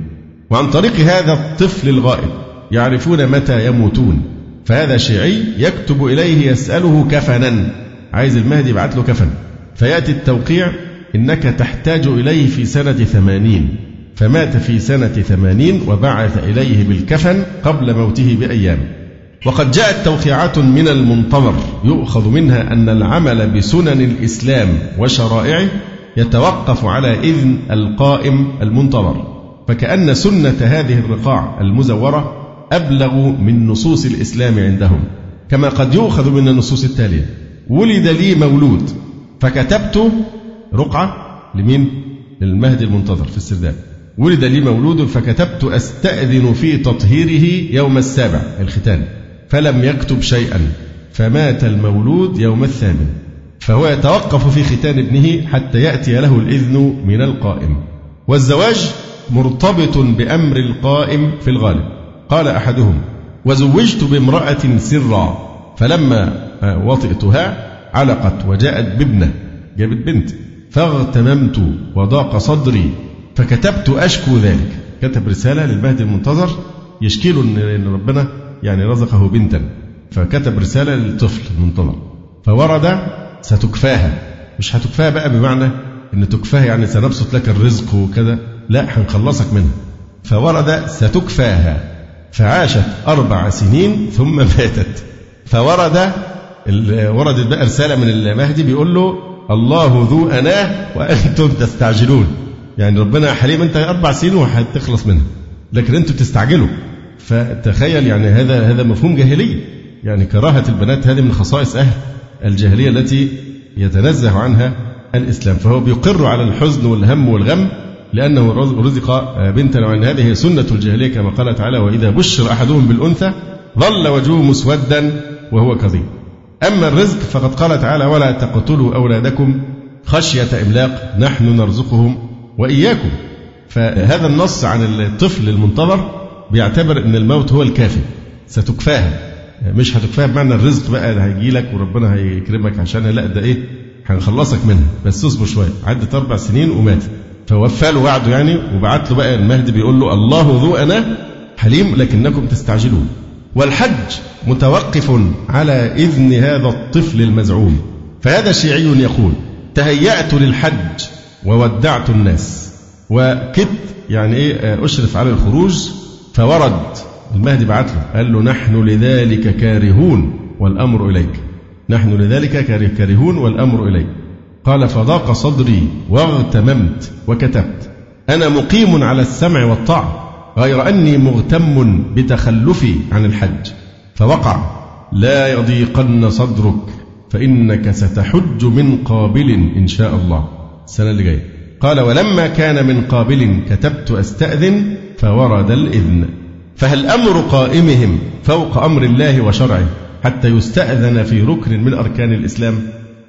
وعن طريق هذا الطفل الغائب يعرفون متى يموتون. فهذا شيعي يكتب إليه يسأله كفنا. عايز المهدي يبعث له كفن فيأتي التوقيع إنك تحتاج إليه في سنة ثمانين. فمات في سنة ثمانين وبعث إليه بالكفن قبل موته بأيام. وقد جاءت توقيعات من المنتظر يؤخذ منها أن العمل بسنن الإسلام وشرائعه يتوقف على إذن القائم المنتظر. فكأن سنة هذه الرقاع المزورة أبلغ من نصوص الإسلام عندهم. كما قد يؤخذ من النصوص التالية. ولد لي مولود. فكتبت رقعة لمين؟ للمهدي المنتظر في السرداب. ولد لي مولود فكتبت أستأذن في تطهيره يوم السابع الختان فلم يكتب شيئا فمات المولود يوم الثامن فهو يتوقف في ختان ابنه حتى يأتي له الإذن من القائم. والزواج مرتبط بأمر القائم في الغالب. قال أحدهم وزوجت بامرأة سرا فلما وطئتها علقت وجاءت بابنة. جابت بنت. فاغتممت وضاق صدري فكتبت أشكو ذلك. كتب رسالة للمهدي المنتظر يشكي له أن ربنا يعني رزقه بنتا. فكتب رسالة للطفل المنتظر. فورد ستكفاها مش هتكفاها بقى بمعنى إن تكفاها يعني سنبسط لك الرزق وكذا. لا هنخلصك منها. فورد ستكفاها فعاشت أربع سنين ثم ماتت. فورد وردت بقى رسالة من المهدي بيقول له الله ذو أناه وأنتم تستعجلون. يعني ربنا حليم أنت أربع سنين وهتخلص منها. لكن أنتم تستعجلوا. فتخيل يعني هذا هذا مفهوم جاهلية يعني كراهة البنات هذه من خصائص أهل الجاهلية التي يتنزه عنها الإسلام. فهو بيقر على الحزن والهم والغم لأنه رزق بنتا وأن هذه سنة الجاهلية كما قال تعالى وإذا بشر أحدهم بالأنثى ظل وجهه مسودا وهو كظيم. أما الرزق فقد قال تعالى ولا تقتلوا أولادكم خشية إملاق نحن نرزقهم وإياكم. فهذا النص عن الطفل المنتظر بيعتبر أن الموت هو الكافي ستكفاها مش هتكفاها بمعنى الرزق بقى هيجي لك وربنا هيكرمك عشانها لا ده إيه هنخلصك منها. بس اصبر شوية عدت أربع سنين ومات. فوفى له وعده يعني وبعت له بقى المهدي بيقول له الله ذو أنا حليم لكنكم تستعجلون. والحج متوقف على إذن هذا الطفل المزعوم. فهذا شيعي يقول تهيأت للحج وودعت الناس. وكدت يعني إيه أشرف على الخروج فورد. المهدي بعت له قال له نحن لذلك كارهون والأمر إليك. نحن لذلك كارهون والأمر إليك. قال فضاق صدري واغتممت وكتبت. أنا مقيم على السمع والطاعة. غير أني مغتم بتخلفي عن الحج. فوقع لا يضيقن صدرك فإنك ستحج من قابل إن شاء الله. السنة اللي جاية. قال ولما كان من قابل كتبت أستأذن فورد الإذن. فهل أمر قائمهم فوق أمر الله وشرعه حتى يستأذن في ركن من أركان الإسلام؟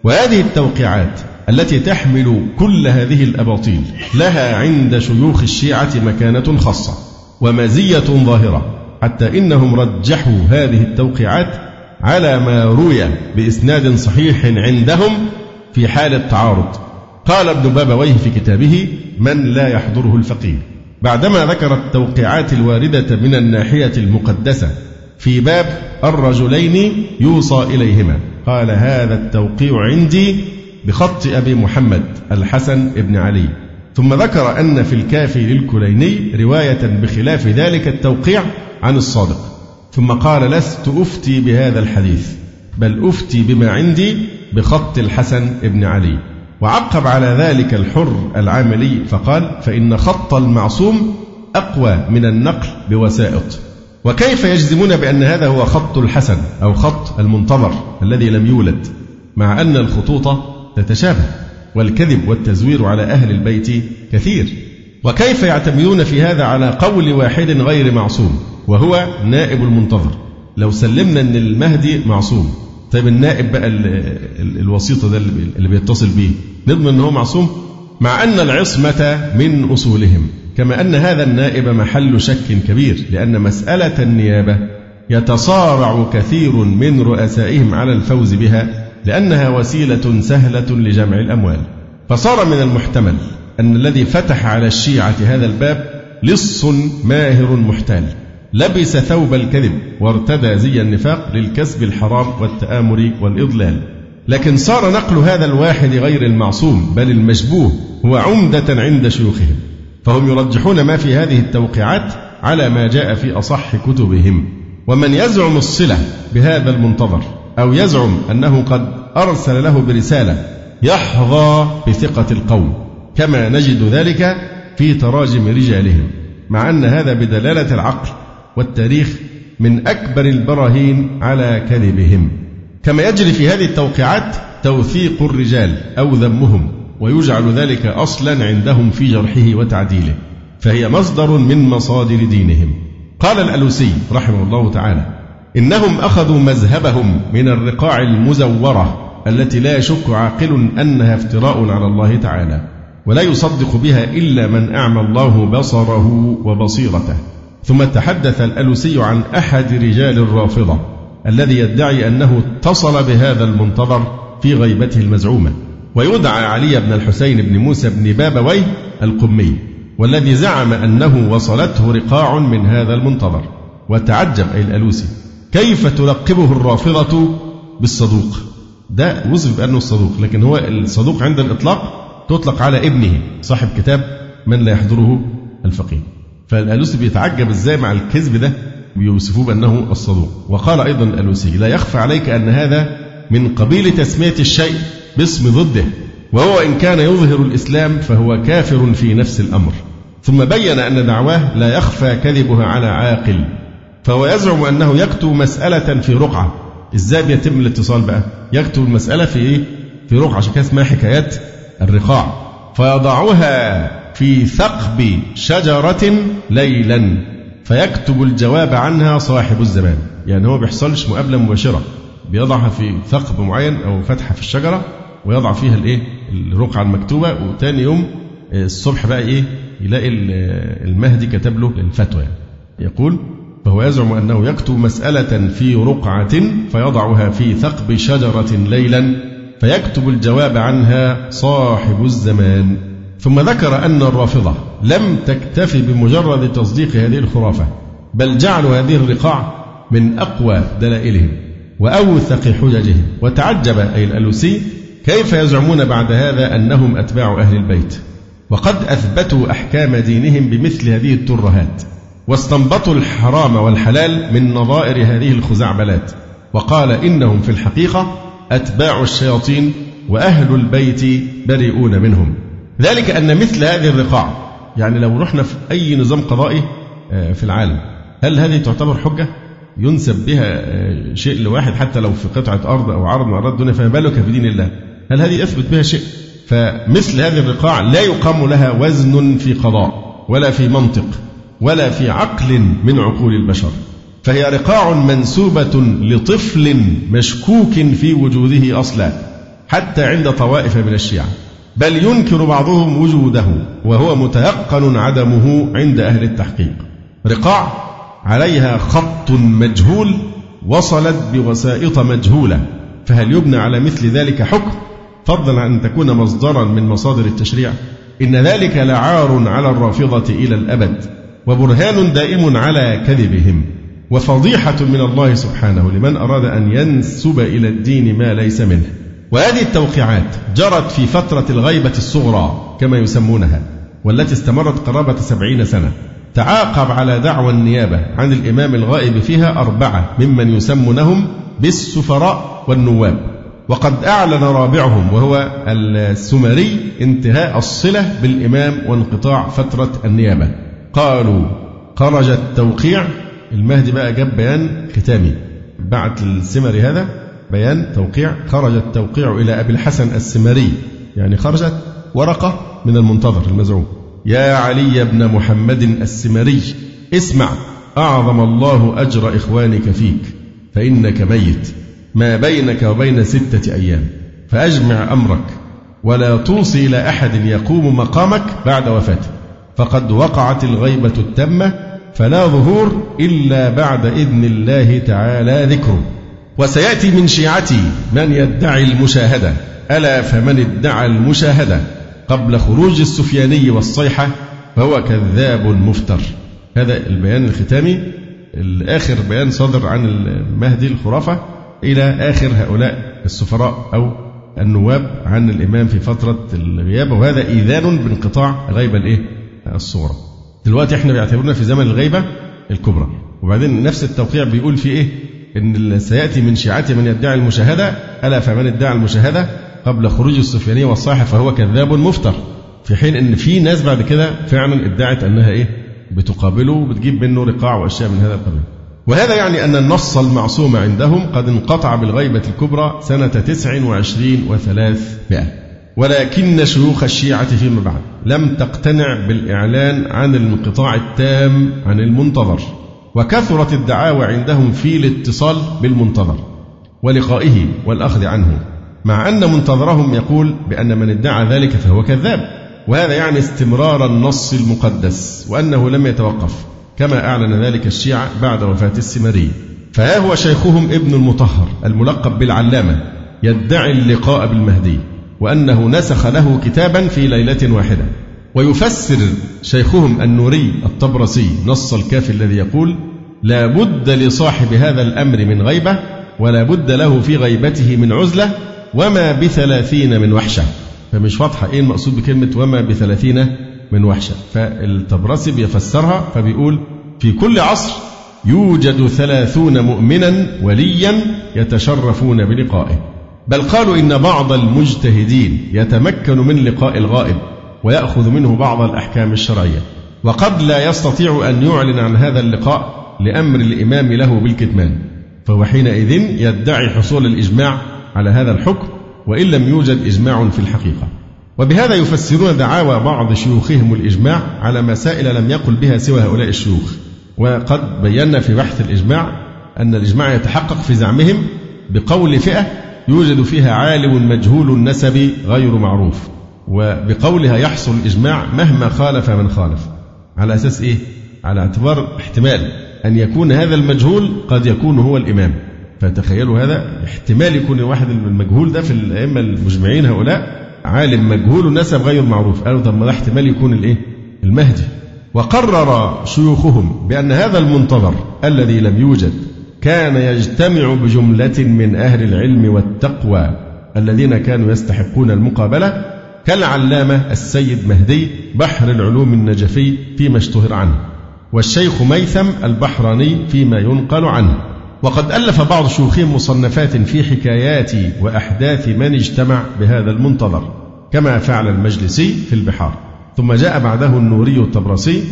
وهذه التوقيعات التي تحمل كل هذه الأباطيل لها عند شيوخ الشيعة مكانة خاصة. ومزية ظاهرة حتى إنهم رجحوا هذه التوقيعات على ما روي بإسناد صحيح عندهم في حال التعارض. قال ابن بابويه في كتابه من لا يحضره الفقيه. بعدما ذكر التوقيعات الواردة من الناحية المقدسة في باب الرجلين يوصى إليهما. قال هذا التوقيع عندي بخط أبي محمد الحسن بن علي. ثم ذكر أن في الكافي للكليني رواية بخلاف ذلك التوقيع عن الصادق. ثم قال لست أفتي بهذا الحديث بل أفتي بما عندي بخط الحسن بن علي. وعقب على ذلك الحر العاملي فقال فإن خط المعصوم أقوى من النقل بوسائط. وكيف يجزمون بأن هذا هو خط الحسن أو خط المنتظر الذي لم يولد مع أن الخطوط تتشابه؟ والكذب والتزوير على أهل البيت كثير. وكيف يعتمدون في هذا على قول واحد غير معصوم وهو نائب المنتظر. لو سلمنا أن المهدي معصوم. طيب النائب بقى الوسيط ده اللي بيتصل بيه نضمن أنه هو معصوم؟ مع أن العصمة من أصولهم. كما أن هذا النائب محل شك كبير لأن مسألة النيابة يتصارع كثير من رؤسائهم على الفوز بها لأنها وسيلة سهلة لجمع الأموال. فصار من المحتمل أن الذي فتح على الشيعة هذا الباب لص ماهر محتال. لبس ثوب الكذب وارتدى زي النفاق للكسب الحرام والتآمر والإضلال. لكن صار نقل هذا الواحد غير المعصوم بل المشبوه هو عمدة عند شيوخهم. فهم يرجحون ما في هذه التوقيعات على ما جاء في أصح كتبهم. ومن يزعم الصلة بهذا المنتظر. أو يزعم أنه قد أرسل له برسالة يحظى بثقة القوم كما نجد ذلك في تراجم رجالهم مع أن هذا بدلالة العقل والتاريخ من أكبر البراهين على كذبهم. كما يجري في هذه التوقيعات توثيق الرجال أو ذمهم ويجعل ذلك أصلا عندهم في جرحه وتعديله فهي مصدر من مصادر دينهم. قال الألوسي رحمه الله تعالى إنهم أخذوا مذهبهم من الرقاع المزورة التي لا يشك عاقل أنها افتراء على الله تعالى ولا يصدق بها إلا من أعمى الله بصره وبصيرته. ثم تحدث الألوسي عن أحد رجال الرافضة الذي يدعي أنه اتصل بهذا المنتظر في غيبته المزعومة. ويدعى علي بن الحسين بن موسى بن بابويه القمي والذي زعم أنه وصلته رقاع من هذا المنتظر. وتعجب الألوسي. كيف تلقبه الرافضة بالصدوق؟ ده وصف بأنه الصدوق لكن هو الصدوق عند الإطلاق تطلق على ابنه صاحب كتاب من لا يحضره الفقيه. فالألوسي بيتعجب إزاي مع الكذب ده بيوصفوه بأنه الصدوق. وقال أيضا الألوسي لا يخفى عليك أن هذا من قبيل تسمية الشيء باسم ضده وهو إن كان يظهر الإسلام فهو كافر في نفس الأمر. ثم بين أن دعواه لا يخفى كذبها على عاقل. فهو يزعم أنه يكتب مسألة في رقعة. إزاي بيتم الاتصال بقى؟ يكتب المسألة في إيه؟ في رقعة عشان كده اسمها حكايات الرقاع. فيضعها في ثقب شجرة ليلا فيكتب الجواب عنها صاحب الزمان. يعني هو بيحصلش مقابلة مباشرة. بيضعها في ثقب معين أو فتحة في الشجرة ويضع فيها الإيه؟ الرقعة المكتوبة. وتاني يوم الصبح بقى إيه؟ يلاقي المهدي كتب له الفتوى. يعني. يقول فهو يزعم أنه يكتب مسألة في رقعة فيضعها في ثقب شجرة ليلا فيكتب الجواب عنها صاحب الزمان. ثم ذكر أن الرافضة لم تكتفي بمجرد تصديق هذه الخرافة بل جعلوا هذه الرقاع من أقوى دلائلهم وأوثق حججهم. وتعجب أي الألوسي كيف يزعمون بعد هذا أنهم أتباع أهل البيت وقد أثبتوا أحكام دينهم بمثل هذه الترهات. واستنبطوا الحرام والحلال من نظائر هذه الخزعبلات. وقال إنهم في الحقيقة أتباع الشياطين وأهل البيت بريئون منهم. ذلك أن مثل هذه الرقاع يعني لو رحنا في أي نظام قضائي آه، في العالم هل هذه تعتبر حجة؟ ينسب بها آه، شيء لواحد حتى لو في قطعة أرض أو عرض من أرض الدنيا فما بالك في دين الله؟ هل هذه يثبت بها شيء؟ فمثل هذه الرقاع لا يقام لها وزن في قضاء ولا في منطق. ولا في عقل من عقول البشر. فهي رقاع منسوبة لطفل مشكوك في وجوده أصلا حتى عند طوائف من الشيعة. بل ينكر بعضهم وجوده وهو متيقن عدمه عند أهل التحقيق. رقاع عليها خط مجهول وصلت بوسائط مجهولة. فهل يبنى على مثل ذلك حكم؟ فضلا عن أن تكون مصدرا من مصادر التشريع. إن ذلك لعار على الرافضة إلى الأبد. وبرهان دائم على كذبهم وفضيحة من الله سبحانه لمن أراد أن ينسب إلى الدين ما ليس منه. وهذه التوقيعات جرت في فترة الغيبة الصغرى كما يسمونها والتي استمرت قرابة سبعين سنة. تعاقب على دعوى النيابة عن الإمام الغائب فيها أربعة ممن يسمونهم بالسفراء والنواب. وقد أعلن رابعهم وهو السمري انتهاء الصلة بالإمام وانقطاع فترة النيابة. قالوا خرج التوقيع. المهدي بقى جاب بيان ختامي. بعت السمري هذا بيان توقيع. خرج التوقيع إلى أبي الحسن السمري. يعني خرجت ورقة من المنتظر المزعوم. يا علي بن محمد السمري اسمع أعظم الله أجر إخوانك فيك فإنك ميت. ما بينك وبين ستة أيام. فأجمع أمرك ولا توصي إلى أحد يقوم مقامك بعد وفاته. فقد وقعت الغيبة التامة فلا ظهور إلا بعد إذن الله تعالى ذكره. وسيأتي من شيعتي من يدعي المشاهدة. ألا فمن ادعى المشاهدة؟ قبل خروج السفياني والصيحة فهو كذاب مفتر. هذا البيان الختامي. الآخر بيان صدر عن المهدي الخرافة إلى آخر هؤلاء السفراء أو النواب عن الإمام في فترة الغياب وهذا إيذان بانقطاع الغيبة الإيه؟ الصغرى. دلوقتي إحنا بيعتبرنا في زمن الغيبة الكبرى. وبعدين نفس التوقيع بيقول في إيه؟ إن سيأتي من شيعته من يدعي المشاهدة ألا فمن ادعى المشاهدة قبل خروج السفيانية والصاحب فهو كذاب مفتر. في حين إن في ناس بعد كده فعلا ادعت أنها إيه؟ بتقابله وبتجيب منه رقاع وأشياء من هذا القبيل. وهذا يعني أن النص المعصوم عندهم قد انقطع بالغيبة الكبرى سنة تسع وعشرين وثلاثمائة. ولكن شيوخ الشيعة فيما بعد لم تقتنع بالإعلان عن الانقطاع التام عن المنتظر وكثرت الدعاوى عندهم في الاتصال بالمنتظر ولقائه والأخذ عنه مع أن منتظرهم يقول بأن من ادعى ذلك فهو كذاب وهذا يعني استمرار النص المقدس وأنه لم يتوقف كما أعلن ذلك الشيعة بعد وفاة السمري. فها هو شيخهم ابن المطهر الملقب بالعلامة يدعي اللقاء بالمهدي. وأنه نسخ له كتابا في ليلة واحدة. ويفسر شيخهم النوري الطبرسي نص الكافي الذي يقول لا بد لصاحب هذا الأمر من غيبة ولا بد له في غيبته من عزلة وما بثلاثين من وحشة. فمش واضحة إيه المقصود بكلمة وما بثلاثين من وحشة. فالطبرسي بيفسرها فبيقول في كل عصر يوجد ثلاثون مؤمنا وليا يتشرفون بلقائه. بل قالوا إن بعض المجتهدين يتمكن من لقاء الغائب ويأخذ منه بعض الأحكام الشرعية. وقد لا يستطيع أن يعلن عن هذا اللقاء لأمر الإمام له بالكتمان. فهو حينئذ يدعي حصول الإجماع على هذا الحكم وإن لم يوجد إجماع في الحقيقة. وبهذا يفسرون دعاوى بعض شيوخهم الإجماع على مسائل لم يقل بها سوى هؤلاء الشيوخ. وقد بينا في بحث الإجماع أن الإجماع يتحقق في زعمهم بقول فئة يوجد فيها عالم مجهول النسب غير معروف وبقولها يحصل الإجماع مهما خالف من خالف على أساس إيه؟ على اعتبار احتمال أن يكون هذا المجهول قد يكون هو الإمام فتخيلوا هذا احتمال يكون الواحد المجهول ده في الأئمة المجمعين هؤلاء عالم مجهول النسب غير معروف قالوا طب ما ده احتمال يكون الإيه؟ المهدي وقرر شيوخهم بأن هذا المنتظر الذي لم يوجد كان يجتمع بجملة من أهل العلم والتقوى الذين كانوا يستحقون المقابلة كالعلامة السيد مهدي بحر العلوم النجفي فيما اشتهر عنه والشيخ ميثم البحراني فيما ينقل عنه. وقد ألف بعض شيوخهم مصنفات في حكايات وأحداث من اجتمع بهذا المنتظر كما فعل المجلسي في البحار. ثم جاء بعده النوري الطبرسي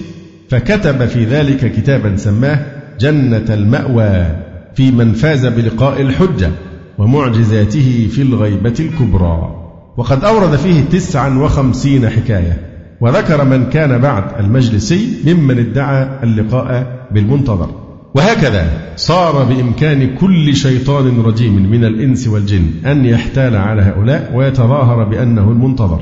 فكتب في ذلك كتابا سماه جنة المأوى في من فاز بلقاء الحجة ومعجزاته في الغيبة الكبرى. وقد أورد فيه تسعا وخمسين حكاية وذكر من كان بعد المجلسي ممن ادعى اللقاء بالمنتظر. وهكذا صار بإمكان كل شيطان رجيم من الإنس والجن أن يحتال على هؤلاء ويتظاهر بأنه المنتظر.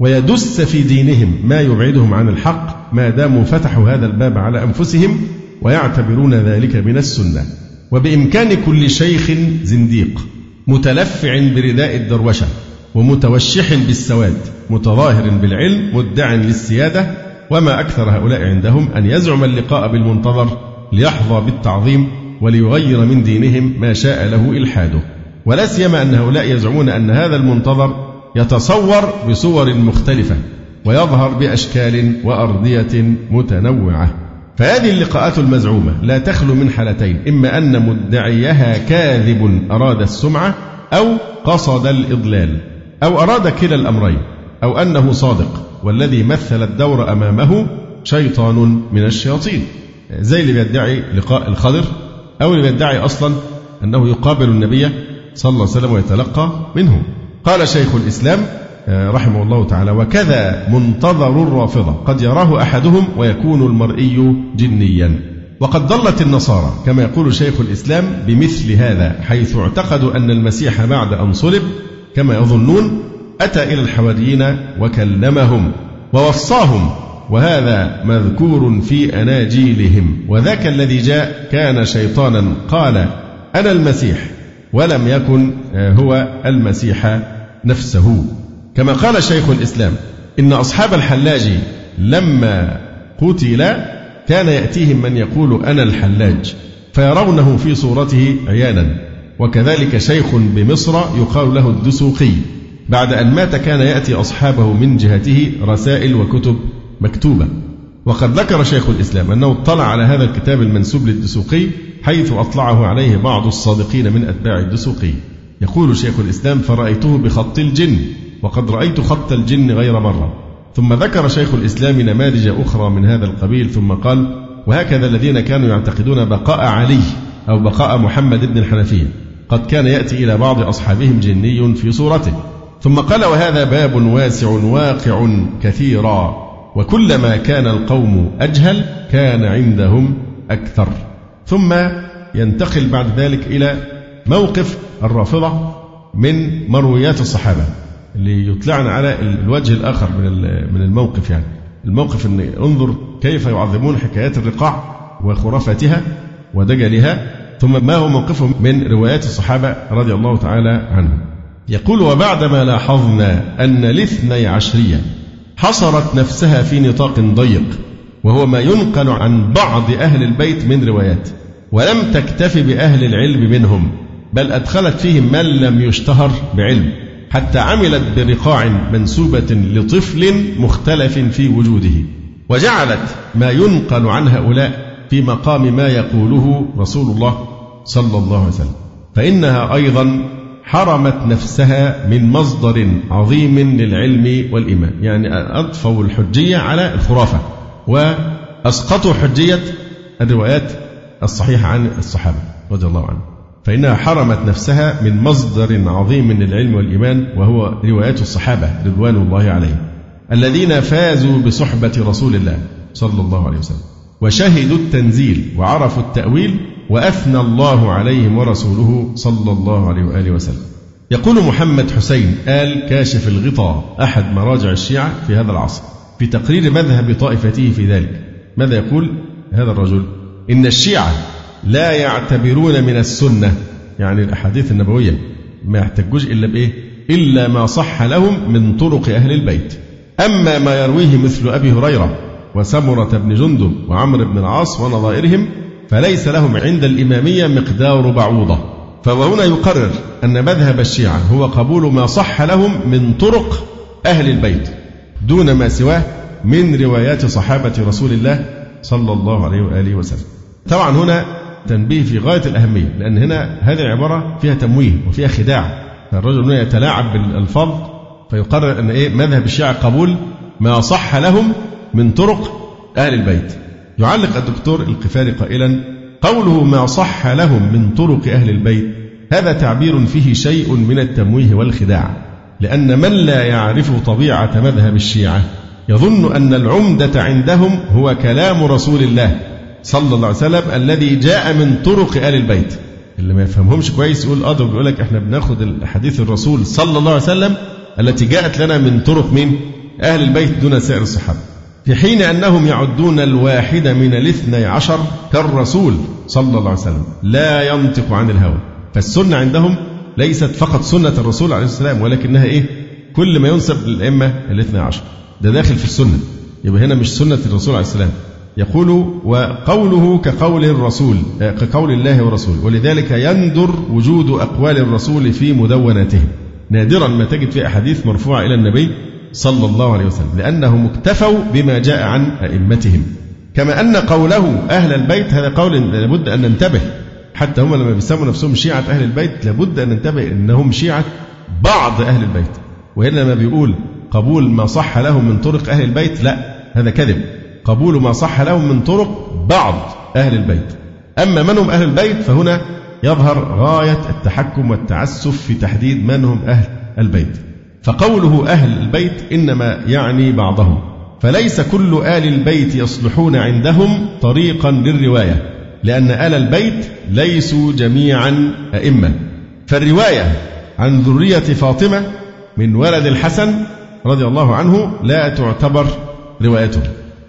ويدس في دينهم ما يبعدهم عن الحق ما داموا فتحوا هذا الباب على أنفسهم ويعتبرون ذلك من السنة. وبإمكان كل شيخ زنديق متلفع برداء الدروشة ومتوشح بالسواد متظاهر بالعلم مدع للسيادة وما أكثر هؤلاء عندهم أن يزعم اللقاء بالمنتظر ليحظى بالتعظيم وليغير من دينهم ما شاء له إلحاده. ولا سيما أن هؤلاء يزعمون أن هذا المنتظر يتصور بصور مختلفة ويظهر بأشكال وأرضية متنوعة. فهذه اللقاءات المزعومة لا تخلو من حالتين إما أن مدعيها كاذب أراد السمعة أو قصد الإضلال أو أراد كلا الأمرين أو أنه صادق والذي مثل الدور أمامه شيطان من الشياطين. زي اللي بيدعي لقاء الخضر أو اللي بيدعي أصلا أنه يقابل النبي صلى الله عليه وسلم ويتلقى منه. قال شيخ الإسلام رحمه الله تعالى. وكذا منتظر الرافضة. قد يراه أحدهم ويكون المرئي جنيا. وقد ضلت النصارى كما يقول شيخ الإسلام بمثل هذا حيث اعتقدوا أن المسيح بعد أن صلب كما يظنون أتى إلى الحواريين وكلمهم ووصاهم وهذا مذكور في أناجيلهم. وذاك الذي جاء كان شيطانا قال أنا المسيح ولم يكن آه، هو المسيح نفسه. كما قال شيخ الإسلام إن أصحاب الحلاج لما قتل كان يأتيهم من يقول أنا الحلاج فيرونه في صورته عيانا. وكذلك شيخ بمصر يقال له الدسوقي بعد أن مات كان يأتي أصحابه من جهته رسائل وكتب مكتوبة. وقد ذكر شيخ الإسلام أنه اطلع على هذا الكتاب المنسوب للدسوقي حيث أطلعه عليه بعض الصادقين من أتباع الدسوقي. يقول شيخ الإسلام فرأيته بخط الجن. وقد رأيت خط الجن غير مرة. ثم ذكر شيخ الإسلام نماذج أخرى من هذا القبيل ثم قال وهكذا الذين كانوا يعتقدون بقاء علي أو بقاء محمد بن الحنفية. قد كان يأتي إلى بعض أصحابهم جني في صورته. ثم قال وهذا باب واسع واقع كثيرا وكلما كان القوم أجهل كان عندهم أكثر. ثم ينتقل بعد ذلك إلى موقف الرافضة من مرويات الصحابة. ليطلعنا على الوجه الآخر من من الموقف يعني. الموقف أن انظر كيف يعظمون حكايات الرقاع وخرافتها ودجلها ثم ما هو موقفهم من روايات الصحابة رضي الله تعالى عنهم. يقول وبعدما لاحظنا أن الاثني عشرية حصرت نفسها في نطاق ضيق وهو ما ينقل عن بعض أهل البيت من روايات ولم تكتف بأهل العلم منهم بل أدخلت فيهم من لم يشتهر بعلم. حتى عملت برقاع منسوبة لطفل مختلف في وجوده. وجعلت ما ينقل عن هؤلاء في مقام ما يقوله رسول الله صلى الله عليه وسلم. فإنها أيضا حرمت نفسها من مصدر عظيم للعلم والإيمان. يعني أضفوا الحجية على الخرافة وأسقطوا حجية الروايات الصحيحة عن الصحابة رضي الله عنهم. فإنها حرمت نفسها من مصدر عظيم من العلم والإيمان وهو روايات الصحابة رضوان الله عليهم الذين فازوا بصحبة رسول الله صلى الله عليه وسلم وشهدوا التنزيل وعرفوا التأويل وأثنى الله عليهم ورسوله صلى الله عليه وآله وسلم. يقول محمد حسين آل كاشف الغطاء أحد مراجع الشيعة في هذا العصر في تقرير مذهب طائفته في ذلك ماذا يقول هذا الرجل؟ إن الشيعة لا يعتبرون من السنة. يعني الأحاديث النبوية ما يحتجوش إلا بإيه؟ إلا ما صح لهم من طرق أهل البيت. أما ما يرويه مثل أبي هريرة وسمرة بن جندب وعمرو بن العاص ونظائرهم فليس لهم عند الإمامية مقدار بعوضة. فهو هنا يقرر أن مذهب الشيعة هو قبول ما صح لهم من طرق أهل البيت دون ما سواه من روايات صحابة رسول الله صلى الله عليه وآله وسلم. طبعا هنا تنبيه في غاية الأهمية لأن هنا هذه العبارة فيها تمويه وفيها خداع. فالرجل هنا يتلاعب بالألفاظ فيقرر أن إيه مذهب الشيعة قبول ما صح لهم من طرق أهل البيت. يعلق الدكتور القفاري قائلا قوله ما صح لهم من طرق أهل البيت هذا تعبير فيه شيء من التمويه والخداع. لأن من لا يعرف طبيعة مذهب الشيعة يظن أن العمدة عندهم هو كلام رسول الله. صلى الله عليه وسلم الذي جاء من طرق آل البيت. اللي ما يفهمهمش كويس يقول آه بيقول لك إحنا بناخد الحديث الرسول صلى الله عليه وسلم التي جاءت لنا من طرق مين؟ أهل البيت دون سائر الصحابة. في حين أنهم يعدون الواحد من الاثني عشر كالرسول صلى الله عليه وسلم. لا ينطق عن الهوى. فالسنة عندهم ليست فقط سنة الرسول عليه السلام ولكنها إيه؟ كل ما ينسب للأئمة الاثني عشر. ده داخل في السنة. يبقى هنا مش سنة الرسول عليه السلام. يقول وقوله كقول الرسول كقول الله ورسوله. ولذلك يندر وجود أقوال الرسول في مدوناتهم نادرا ما تجد في أحاديث مرفوعة إلى النبي صلى الله عليه وسلم لأنهم اكتفوا بما جاء عن أئمتهم. كما أن قوله أهل البيت هذا قول لابد أن ننتبه. حتى هم لما بيسموا نفسهم شيعة أهل البيت لابد أن ننتبه أنهم شيعة بعض أهل البيت. وهنا بيقول قبول ما صح لهم من طرق أهل البيت لا هذا كذب. قبول ما صح لهم من طرق بعض أهل البيت. أما من هم أهل البيت فهنا يظهر غاية التحكم والتعسف في تحديد من هم أهل البيت. فقوله أهل البيت إنما يعني بعضهم. فليس كل آل البيت يصلحون عندهم طريقا للرواية لأن آل البيت ليسوا جميعا أئمة. فالرواية عن ذرية فاطمة من ولد الحسن رضي الله عنه لا تعتبر روايته.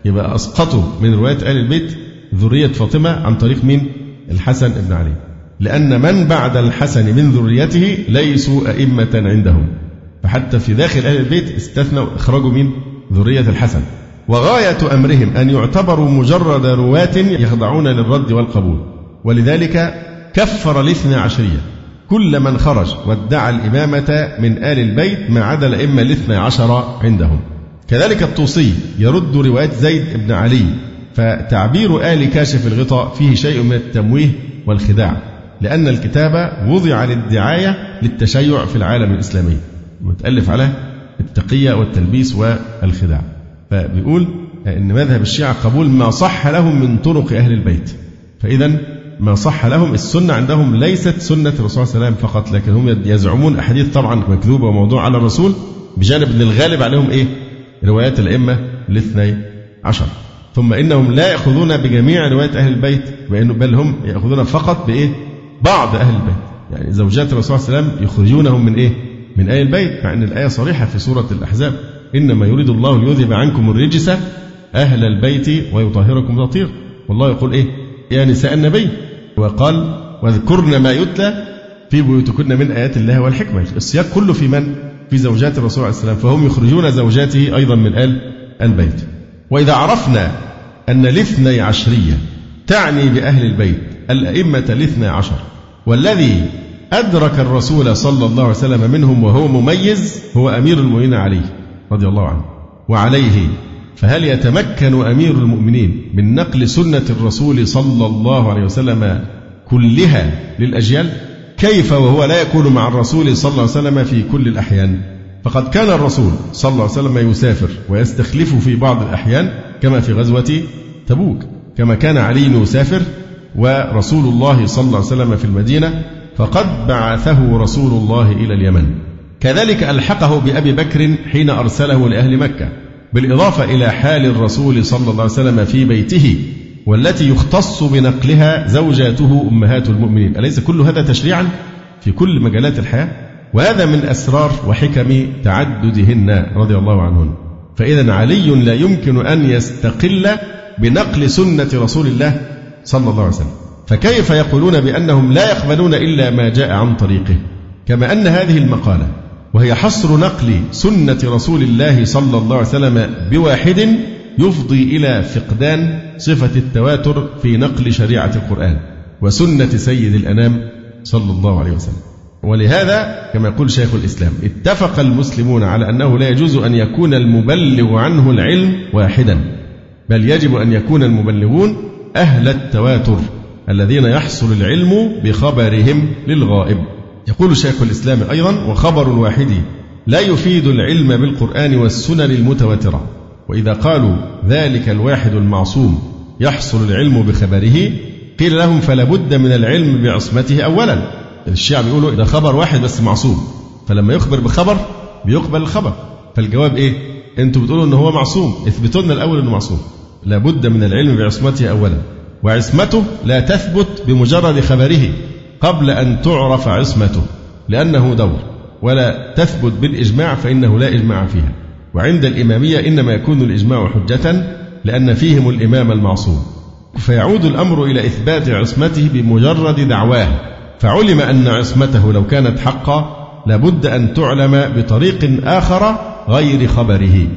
يبقى أسقطوا من رواية آل البيت ذرية فاطمة عن طريق مين؟ الحسن بن علي. لأن من بعد الحسن من ذريته ليسوا أئمة عندهم. فحتى في داخل أهل البيت استثنوا إخراجوا مين؟ ذرية الحسن. وغاية أمرهم أن يعتبروا مجرد رواة يخضعون للرد والقبول. ولذلك كفر الاثنى عشرية. كل من خرج وادعى الإمامة من آل البيت ما عدا الأئمة الاثنى عشر عندهم. كذلك الطوسي يرد رواية زيد بن علي فتعبير آل كاشف الغطاء فيه شيء من التمويه والخداع لأن الكتاب وضع للدعاية للتشيع في العالم الإسلامي متألف على التقية والتلبيس والخداع. فبيقول أن مذهب الشيعة قبول ما صح لهم من طرق أهل البيت فإذا ما صح لهم السنة عندهم ليست سنة الرسول صلى الله عليه وسلم فقط لكن هم يزعمون أحاديث طبعا مكذوبة وموضوع على الرسول بجانب أن الغالب عليهم إيه؟ روايات الأئمة الاثني عشر. ثم إنهم لا يأخذون بجميع روايات أهل البيت بل هم يأخذون فقط بإيه؟ بعض أهل البيت. يعني زوجات الرسول صلى الله عليه وسلم يخرجونهم من إيه؟ من أهل البيت مع أن الآية صريحة في سورة الأحزاب. إنما يريد الله ليذهب عنكم الرجس أهل البيت ويطهركم تطهير. والله يقول إيه؟ يا نساء النبي. وقال واذكرن ما يتلى في بيوتكن من آيات الله والحكمة. السياق كله في من؟ في زوجات الرسول عليه السلام فهم يخرجون زوجاته أيضا من آل البيت. وإذا عرفنا أن الاثني عشرية تعني بأهل البيت الأئمة الاثنى عشر والذي أدرك الرسول صلى الله عليه وسلم منهم وهو مميز هو أمير المؤمنين علي رضي الله عنه. وعليه فهل يتمكن أمير المؤمنين من نقل سنة الرسول صلى الله عليه وسلم كلها للأجيال؟ كيف وهو لا يكون مع الرسول صلى الله عليه وسلم في كل الأحيان؟ فقد كان الرسول صلى الله عليه وسلم يسافر ويستخلف في بعض الأحيان كما في غزوة تبوك كما كان علي يسافر ورسول الله صلى الله عليه وسلم في المدينة فقد بعثه رسول الله إلى اليمن. كذلك ألحقه بأبي بكر حين أرسله لأهل مكة بالإضافة إلى حال الرسول صلى الله عليه وسلم في بيته. والتي يختص بنقلها زوجاته أمهات المؤمنين. أليس كل هذا تشريعا في كل مجالات الحياة؟ وهذا من أسرار وحكم تعددهن رضي الله عنهن. فإذا علي لا يمكن أن يستقل بنقل سنة رسول الله صلى الله عليه وسلم. فكيف يقولون بأنهم لا يقبلون إلا ما جاء عن طريقه؟ كما أن هذه المقالة وهي حصر نقل سنة رسول الله صلى الله عليه وسلم بواحد يفضي إلى فقدان صفة التواتر في نقل شريعة القرآن وسنة سيد الأنام صلى الله عليه وسلم. ولهذا كما يقول شيخ الإسلام اتفق المسلمون على أنه لا يجوز أن يكون المبلغ عنه العلم واحدا بل يجب أن يكون المبلغون أهل التواتر الذين يحصل العلم بخبرهم للغائب. يقول شيخ الإسلام أيضا وخبر الواحد لا يفيد العلم بالقرآن والسنن المتواترة. وإذا قالوا ذلك الواحد المعصوم يحصل العلم بخبره قيل لهم فلا بد من العلم بعصمته أولا. الشيعة بيقولوا إذا خبر واحد بس معصوم فلما يخبر بخبر بيقبل الخبر. فالجواب إيه؟ أنتوا بتقولوا إن هو معصوم. اثبتوا لنا الأول إنه معصوم. لابد من العلم بعصمته أولا. وعصمته لا تثبت بمجرد خبره قبل أن تعرف عصمته لأنه دور. ولا تثبت بالإجماع فإنه لا إجماع فيها. وعند الإمامية إنما يكون الإجماع حجة لأن فيهم الإمام المعصوم. فيعود الأمر إلى إثبات عصمته بمجرد دعواه. فعلم أن عصمته لو كانت حقا لابد أن تعلم بطريق آخر غير خبره.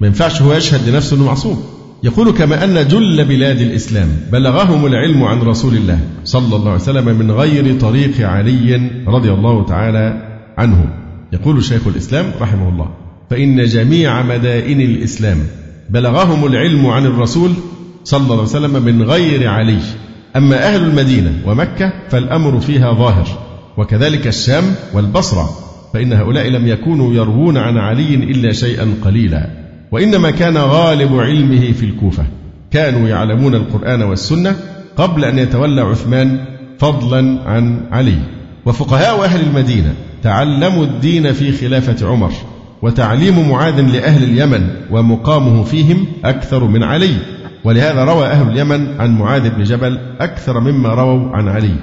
ما ينفعش هو يشهد لنفسه أنه معصوم. يقول كما أن جل بلاد الإسلام بلغهم العلم عن رسول الله صلى الله عليه وسلم من غير طريق علي رضي الله تعالى عنه. يقول شيخ الإسلام رحمه الله. فإن جميع مدائن الإسلام بلغهم العلم عن الرسول صلى الله عليه وسلم من غير علي. أما أهل المدينة ومكة فالأمر فيها ظاهر وكذلك الشام والبصرة فإن هؤلاء لم يكونوا يروون عن علي إلا شيئا قليلا. وإنما كان غالب علمه في الكوفة. كانوا يعلمون القرآن والسنة قبل أن يتولى عثمان فضلا عن علي. وفقهاء أهل المدينة تعلموا الدين في خلافة عمر وتعليم معاذ لأهل اليمن ومقامه فيهم أكثر من علي. ولهذا روى أهل اليمن عن معاذ بن جبل أكثر مما رووا عن علي.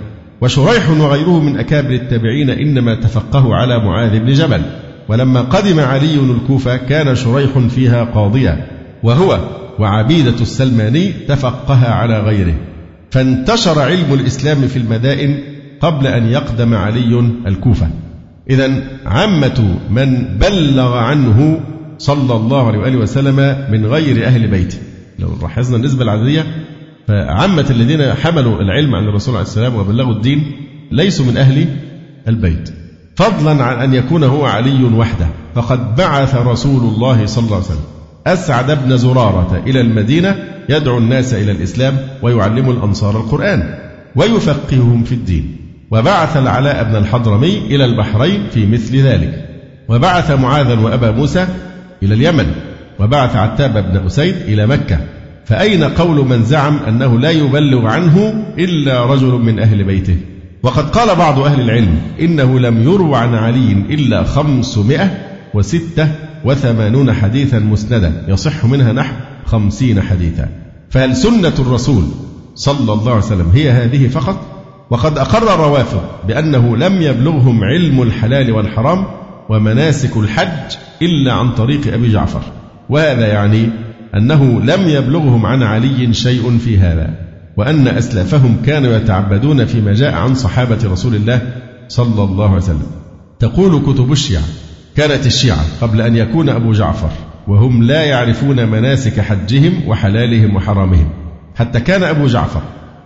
وشريح وغيره من أكابر التابعين إنما تفقهوا على معاذ بن جبل. ولما قدم علي الكوفة كان شريح فيها قاضيا. وهو وعبيدة السلماني تفقه على غيره. فانتشر علم الإسلام في المدائن قبل أن يقدم علي الكوفة. إذا عامة من بلغ عنه صلى الله عليه وآله وسلم من غير أهل بيته. لو لاحظنا النسبة العددية فعامة الذين حملوا العلم عن الرسول عليه السلام وبلغوا الدين ليسوا من أهل البيت. فضلا عن أن يكون هو علي وحده. فقد بعث رسول الله صلى الله عليه وسلم أسعد بن زرارة إلى المدينة يدعو الناس إلى الإسلام ويعلم الأنصار القرآن ويفقههم في الدين. وبعث العلاء بن الحضرمي إلى البحرين في مثل ذلك. وبعث معاذا وأبا موسى إلى اليمن وبعث عتاب بن أسيد إلى مكة. فأين قول من زعم أنه لا يبلغ عنه إلا رجل من أهل بيته؟ وقد قال بعض أهل العلم إنه لم يروى عن علي إلا خمسمائة وستة وثمانون حديثا مسندا يصح منها نحو خمسين حديثا. فهل سنة الرسول صلى الله عليه وسلم هي هذه فقط؟ وقد أقر الروافض بأنه لم يبلغهم علم الحلال والحرام ومناسك الحج إلا عن طريق أبي جعفر. وهذا يعني أنه لم يبلغهم عن علي شيء في هذا وأن أسلافهم كانوا يتعبدون فيما جاء عن صحابة رسول الله صلى الله عليه وسلم. تقول كتب الشيعة كانت الشيعة قبل أن يكون أبو جعفر وهم لا يعرفون مناسك حجهم وحلالهم وحرامهم حتى كان أبو جعفر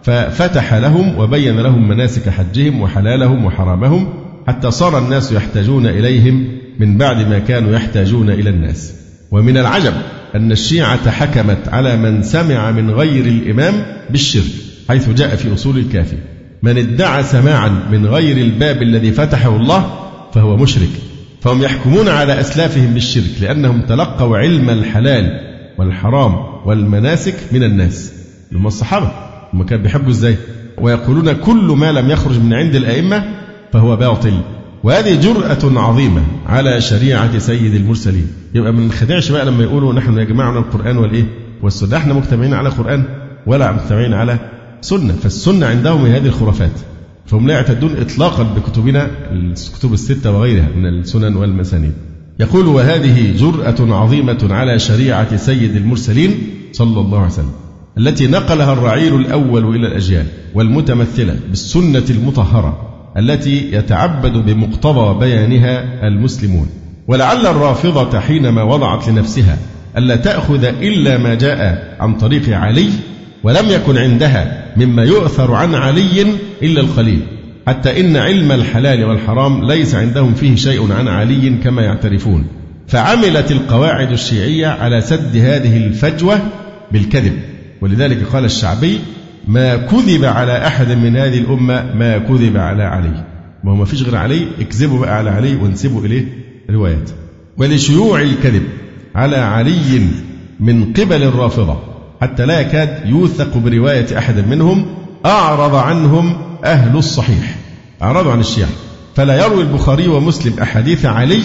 ففتح لهم وبين لهم مناسك حجهم وحلالهم وحرامهم حتى صار الناس يحتاجون إليهم من بعد ما كانوا يحتاجون إلى الناس. ومن العجب أن الشيعة حكمت على من سمع من غير الإمام بالشرك حيث جاء في أصول الكافي من ادعى سماعا من غير الباب الذي فتحه الله فهو مشرك فهم يحكمون على أسلافهم بالشرك لأنهم تلقوا علم الحلال والحرام والمناسك من الناس. هم الصحابة. هم كانوا بيحبوا إزاي؟ ويقولون كل ما لم يخرج من عند الأئمة فهو باطل. وهذه جرأة عظيمة على شريعة سيد المرسلين. يبقى ما نخدعش بقى لما يقولوا نحن يجمعنا القرآن والإيه؟ والسنة. إحنا مجتمعين على قرآن ولا مجتمعين على سنة. فالسنة عندهم هي هذه الخرافات. فهم لا يعتدون إطلاقا بكتبنا الكتب الستة وغيرها من السنن والمسانيد. يقول وهذه جرأة عظيمة على شريعة سيد المرسلين صلى الله عليه وسلم. التي نقلها الرعيل الأول إلى الأجيال والمتمثلة بالسنة المطهرة التي يتعبد بمقتضى بيانها المسلمون. ولعل الرافضة حينما وضعت لنفسها ألا تأخذ إلا ما جاء عن طريق علي ولم يكن عندها مما يؤثر عن علي إلا القليل. حتى إن علم الحلال والحرام ليس عندهم فيه شيء عن علي كما يعترفون. فعملت القواعد الشيعية على سد هذه الفجوة بالكذب. ولذلك قال الشعبي ما كذب على أحد من هذه الأمة ما كذب على علي. ما هو ما فيش غير علي اكذبوا بقى على علي وانسبوا إليه روايات. ولشيوع الكذب على علي من قبل الرافضة حتى لا يكاد يوثق برواية أحد منهم أعرض عنهم أهل الصحيح. أعرضوا عن الشيعة. فلا يروي البخاري ومسلم أحاديث علي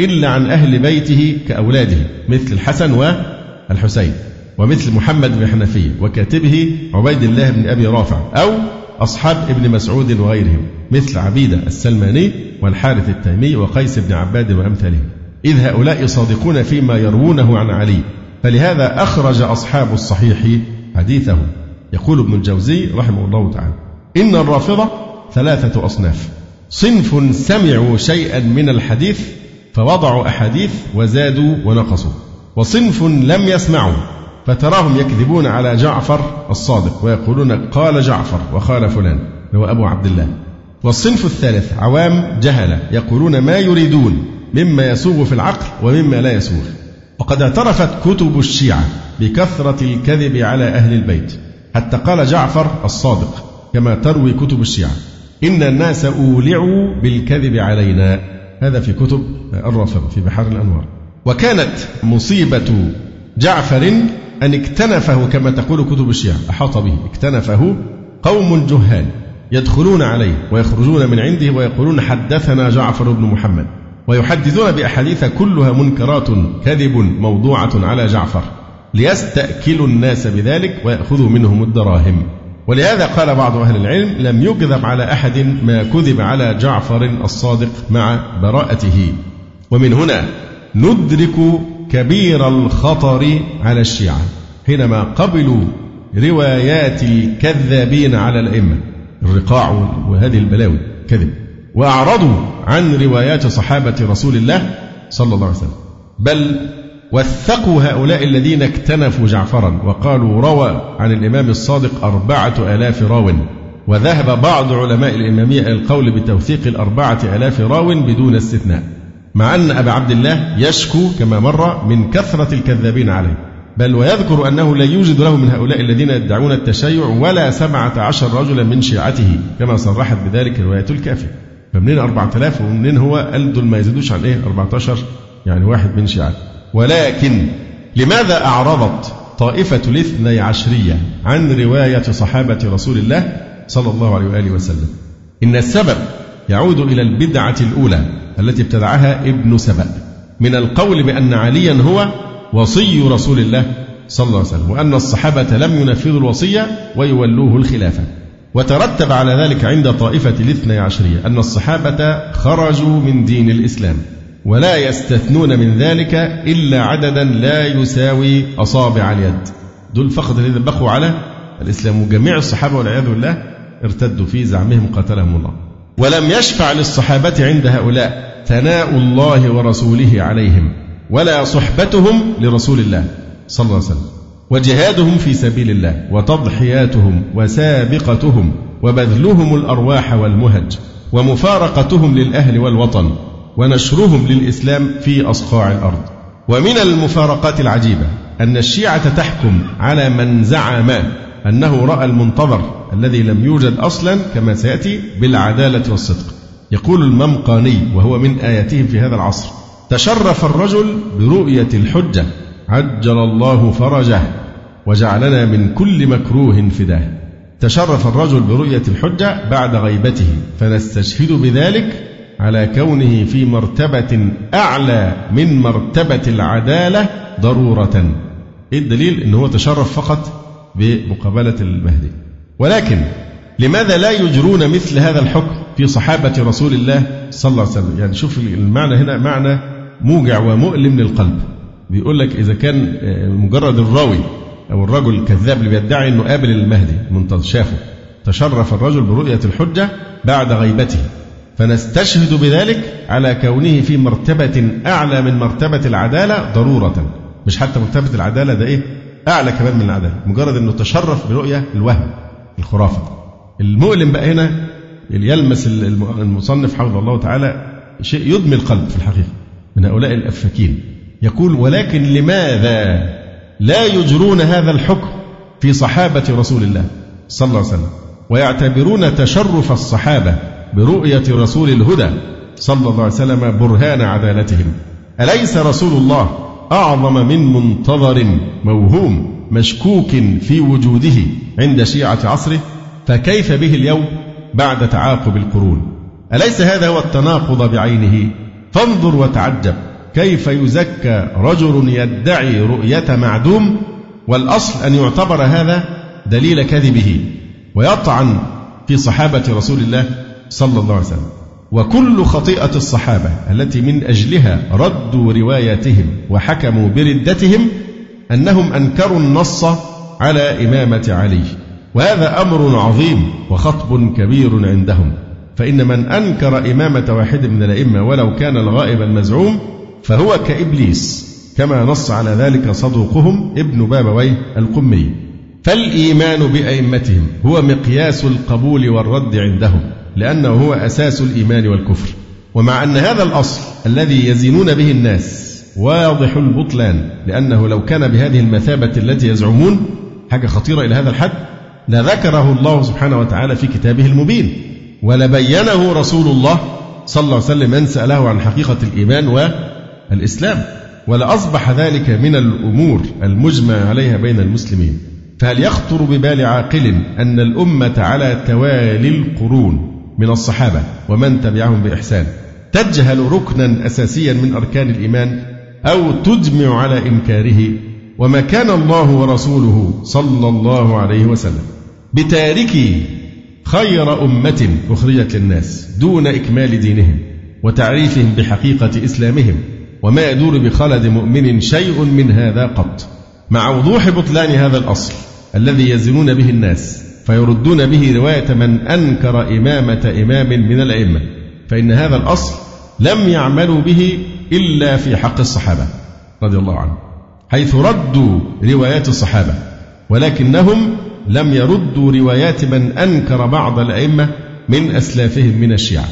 إلا عن أهل بيته كأولاده مثل الحسن والحسين. ومثل محمد بن حنفية وكاتبه عبيد الله بن أبي رافع أو أصحاب ابن مسعود وغيرهم مثل عبيدة السلماني والحارث التيمي وقيس بن عباد وأمثالهم. إذ هؤلاء صادقون فيما يروونه عن علي فلهذا أخرج أصحاب الصحيح حديثه. يقول ابن الجوزي رحمه الله تعالى إن الرافضة ثلاثة أصناف صنف سمعوا شيئا من الحديث فوضعوا أحاديث وزادوا ونقصوا وصنف لم يسمعوا فتراهم يكذبون على جعفر الصادق ويقولون قال جعفر وقال فلان هو أبو عبد الله. والصنف الثالث عوام جهلة يقولون ما يريدون مما يسوغ في العقل ومما لا يسوغ. وقد اعترفت كتب الشيعة بكثرة الكذب على أهل البيت حتى قال جعفر الصادق كما تروي كتب الشيعة إن الناس أولعوا بالكذب علينا. هذا في كتب الرافضة في بحار الأنوار. وكانت مصيبة جعفر أن اكتنفه كما تقول كتب الشيعة. أحاط به. اكتنفه قوم جهال يدخلون عليه ويخرجون من عنده ويقولون حدثنا جعفر بن محمد. ويحدثون بأحاديث كلها منكرات كذب موضوعة على جعفر. ليستأكلوا الناس بذلك ويأخذوا منهم الدراهم. ولهذا قال بعض أهل العلم لم يكذب على أحد ما كذب على جعفر الصادق مع براءته. ومن هنا ندرك كبير الخطر على الشيعة. حينما قبلوا روايات الكذابين على الأئمة. الرقاع وهذه البلاوي كذب. وأعرضوا عن روايات صحابة رسول الله صلى الله عليه وسلم. بل وثقوا هؤلاء الذين اكتنفوا جعفرا وقالوا روى عن الإمام الصادق أربعة آلاف راو. وذهب بعض علماء الإمامية إلى القول بتوثيق الأربعة آلاف راو بدون استثناء. مع أن أبا عبد الله يشكو كما مر من كثرة الكذابين عليه. بل ويذكر أنه لا يوجد له من هؤلاء الذين يدعون التشيع ولا سبعة عشر رجلا من شيعته كما صرحت بذلك رواية الكافي. فمنين أربعة آلاف ومنين هو؟ قال دول ما يزيدوش عن إيه؟ 14 يعني واحد من شيعته. ولكن لماذا أعرضت طائفة الاثني عشرية عن رواية صحابة رسول الله صلى الله عليه وآله وسلم؟ إن السبب يعود إلى البدعة الأولى التي ابتدعها ابن سبأ. من القول بأن عليا هو وصي رسول الله صلى الله عليه وسلم وأن الصحابة لم ينفذوا الوصية ويولوه الخلافة. وترتب على ذلك عند طائفة الاثني عشرية أن الصحابة خرجوا من دين الإسلام ولا يستثنون من ذلك إلا عددا لا يساوي أصابع اليد. دول فقط الذين بقوا على الإسلام وجميع الصحابة والعياذ بالله ارتدوا في زعمهم قتلهم الله. ولم يشفع للصحابة عند هؤلاء ثناء الله ورسوله عليهم ولا صحبتهم لرسول الله صلى الله عليه وسلم وجهادهم في سبيل الله وتضحياتهم وسابقتهم وبذلهم الأرواح والمهج ومفارقتهم للأهل والوطن ونشرهم للإسلام في أصقاع الأرض. ومن المفارقات العجيبة أن الشيعة تحكم على من زعم أنه رأى المنتظر الذي لم يوجد أصلا كما سيأتي بالعدالة والصدق. يقول الممقاني وهو من آياتهم في هذا العصر تشرف الرجل برؤية الحجة عجل الله فرجه وجعلنا من كل مكروه فداه. تشرف الرجل برؤية الحجة بعد غيبته فنستشهد بذلك على كونه في مرتبة أعلى من مرتبة العدالة ضرورة. إيه الدليل أنه هو تشرف فقط؟ بمقابلة المهدي. ولكن لماذا لا يجرون مثل هذا الحكم في صحابة رسول الله صلى الله عليه وسلم؟ يعني شوف المعنى هنا معنى موجع ومؤلم للقلب. بيقول لك إذا كان آه، مجرد الراوي أو الرجل الكذاب اللي بيدعي أنه قابل المهدي منتظر شافه. تشرف الرجل برؤية الحجة بعد غيبته. فنستشهد بذلك على كونه في مرتبة أعلى من مرتبة العدالة ضرورة. مش حتى مرتبة العدالة ده إيه؟ أعلى كمان من العدالة مجرد أنه تشرف برؤية الوهم الخرافة. المؤلم بقى هنا يلمس المصنف حفظه الله تعالى شيء يدمي القلب في الحقيقة من هؤلاء الأفاكين. يقول ولكن لماذا لا يجرون هذا الحكم في صحابة رسول الله صلى الله عليه وسلم ويعتبرون تشرف الصحابة برؤية رسول الهدى صلى الله عليه وسلم برهان عدالتهم؟ أليس رسول الله أعظم من منتظر موهوم مشكوك في وجوده عند شيعة عصره فكيف به اليوم بعد تعاقب القرون؟ أليس هذا هو التناقض بعينه؟ فانظر وتعجب كيف يزكى رجل يدعي رؤية معدوم والأصل أن يعتبر هذا دليل كذبه ويطعن في صحابة رسول الله صلى الله عليه وسلم. وكل خطيئة الصحابة التي من أجلها ردوا رواياتهم وحكموا بردتهم أنهم أنكروا النص على إمامة علي. وهذا أمر عظيم وخطب كبير عندهم. فإن من أنكر إمامة واحد من الأئمة ولو كان الغائب المزعوم فهو كإبليس كما نص على ذلك صدوقهم ابن بابويه القمي. فالإيمان بأئمتهم هو مقياس القبول والرد عندهم. لأنه هو أساس الإيمان والكفر. ومع أن هذا الأصل الذي يزينون به الناس واضح البطلان لأنه لو كان بهذه المثابة التي يزعمون حاجة خطيرة إلى هذا الحد لذكره الله سبحانه وتعالى في كتابه المبين ولبينه رسول الله صلى الله عليه وسلم من سأله عن حقيقة الإيمان والإسلام. ولأصبح ذلك من الأمور المجمع عليها بين المسلمين. فهل يخطر ببال عاقل أن الأمة على توالي القرون؟ من الصحابة ومن تبعهم بإحسان. تجهل ركنا أساسيا من أركان الإيمان أو تجمع على إنكاره وما كان الله ورسوله صلى الله عليه وسلم بتاركي خير أمة أخرجت للناس دون إكمال دينهم وتعريفهم بحقيقة إسلامهم وما يدور بخلد مؤمن شيء من هذا قط. مع وضوح بطلان هذا الأصل الذي يزنون به الناس فيردون به رواية من أنكر إمامة إمام من الأئمة فإن هذا الأصل لم يعملوا به إلا في حق الصحابة رضي الله عنهم حيث ردوا روايات الصحابة ولكنهم لم يردوا روايات من أنكر بعض الأئمة من أسلافهم من الشيعة.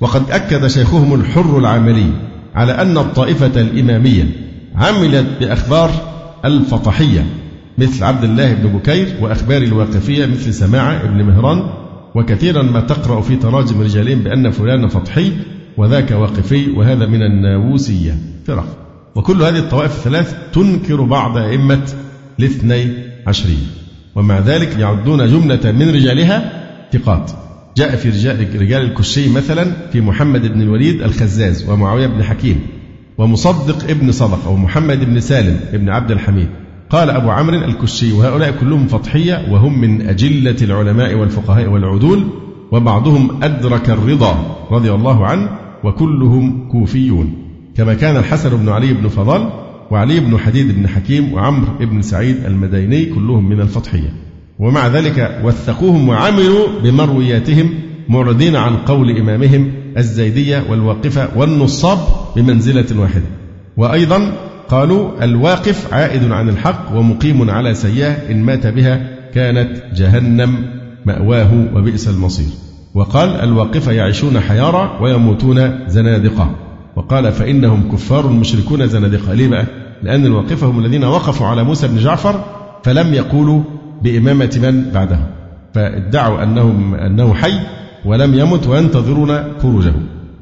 وقد أكد شيخهم الحر العاملي على أن الطائفة الإمامية عملت بأخبار الفطحية مثل عبد الله بن بكير وأخبار الواقفية مثل سماعة بن مهران وكثيرا ما تقرأ في تراجم رجالين بأن فلان فطحي وذاك واقفي وهذا من الناووسية فرق. وكل هذه الطوائف الثلاث تنكر بعض أئمة الاثني عشرية ومع ذلك يعدون جملة من رجالها ثقات. جاء في رجال, رجال الكشي مثلا في محمد بن الوليد الخزاز ومعاوية بن حكيم ومصدق ابن صدق ومحمد بن سالم ابن عبد الحميد. قال أبو عمرو الكشي وهؤلاء كلهم فطحية وهم من أجلة العلماء والفقهاء والعدول وبعضهم أدرك الرضا رضي الله عنه وكلهم كوفيون. كما كان الحسن بن علي بن فضال وعلي بن حديد بن حكيم وعمرو بن سعيد المديني كلهم من الفطحية ومع ذلك وثقوهم وعملوا بمروياتهم معرضين عن قول إمامهم الزيدية والواقفة والنصاب بمنزلة واحدة. وأيضا قالوا الواقف عائد عن الحق ومقيم على سيئة إن مات بها كانت جهنم مأواه وبئس المصير. وقال الواقفة يعيشون حيارى ويموتون زنادقة. وقال فإنهم كفار مشركون زنادقة. ليه بقى؟ لأن الواقفة هم الذين وقفوا على موسى بن جعفر فلم يقولوا بإمامة من بعده فادعوا أنهم أنه حي ولم يمت وينتظرون خروجه.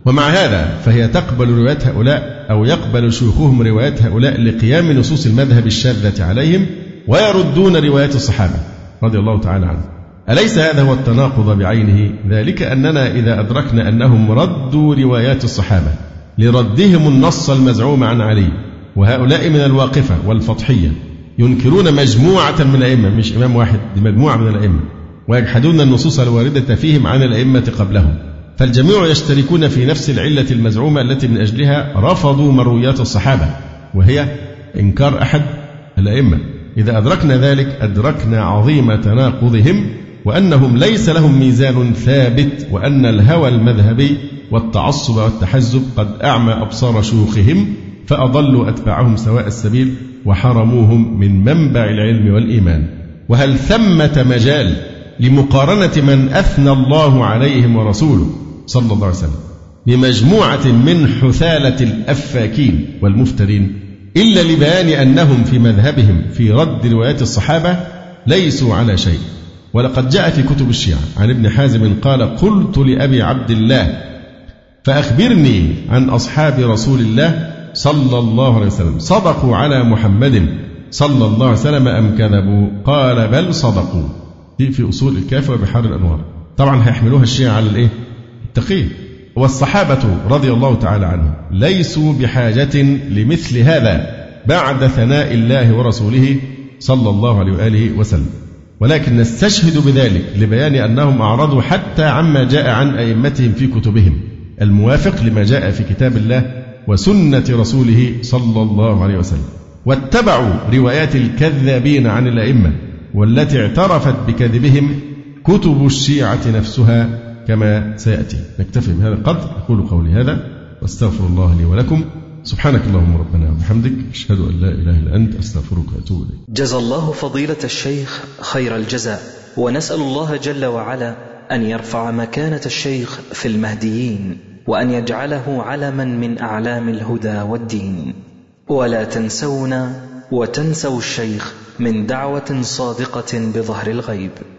ومع هذا فهي تقبل روايات هؤلاء أو يقبل شيوخهم روايات هؤلاء لقيام نصوص المذهب الشاذة عليهم ويردون روايات الصحابة رضي الله تعالى عنهم. أليس هذا هو التناقض بعينه؟ ذلك أننا إذا أدركنا أنهم ردوا روايات الصحابة لردهم النص المزعوم عن علي وهؤلاء من الواقفة والفضحية ينكرون مجموعة من الأئمة مش إمام واحد مجموعة من الأئمة ويجحدون النصوص الواردة فيهم عن الأئمة قبلهم. فالجميع يشتركون في نفس العلة المزعومة التي من أجلها رفضوا مرويات الصحابة وهي إنكار أحد الأئمة. إذا أدركنا ذلك أدركنا عظيم تناقضهم وأنهم ليس لهم ميزان ثابت وأن الهوى المذهبي والتعصب والتحزب قد أعمى أبصار شيوخهم فأضلوا أتباعهم سواء السبيل وحرموهم من منبع العلم والإيمان. وهل ثمة مجال لمقارنة من أثنى الله عليهم ورسوله؟ صلى الله عليه وسلم بمجموعة من حثالة الأفاكين والمفترين إلا لبيان أنهم في مذهبهم في رد روايات الصحابة ليسوا على شيء. ولقد جاء في كتب الشيعة عن ابن حازم قال قلت لأبي عبد الله فأخبرني عن أصحاب رسول الله صلى الله عليه وسلم صدقوا على محمد صلى الله عليه وسلم أم كذبوا؟ قال بل صدقوا. في أصول الكافي وبحار الأنوار. طبعا هيحملوها الشيعة على الإيه؟ التقية والصحابة رضي الله تعالى عنهم ليسوا بحاجة لمثل هذا بعد ثناء الله ورسوله صلى الله عليه وآله وسلم. ولكن نستشهد بذلك لبيان أنهم أعرضوا حتى عما جاء عن أئمتهم في كتبهم. الموافق لما جاء في كتاب الله وسنة رسوله صلى الله عليه وسلم. واتبعوا روايات الكذابين عن الأئمة والتي اعترفت بكذبهم كتب الشيعة نفسها كما سيأتي. نكتفي بهذا القدر. أقول قولي هذا وأستغفر الله لي ولكم. سبحانك اللهم ربنا وبحمدك. أشهد أن لا إله إلا أنت. أستغفرك وأتوب إليك. جزى الله فضيلة الشيخ خير الجزاء. ونسأل الله جل وعلا أن يرفع مكانة الشيخ في المهديين وأن يجعله علما من أعلام الهدى والدين. ولا تنسونا وتنسوا الشيخ من دعوة صادقة بظهر الغيب.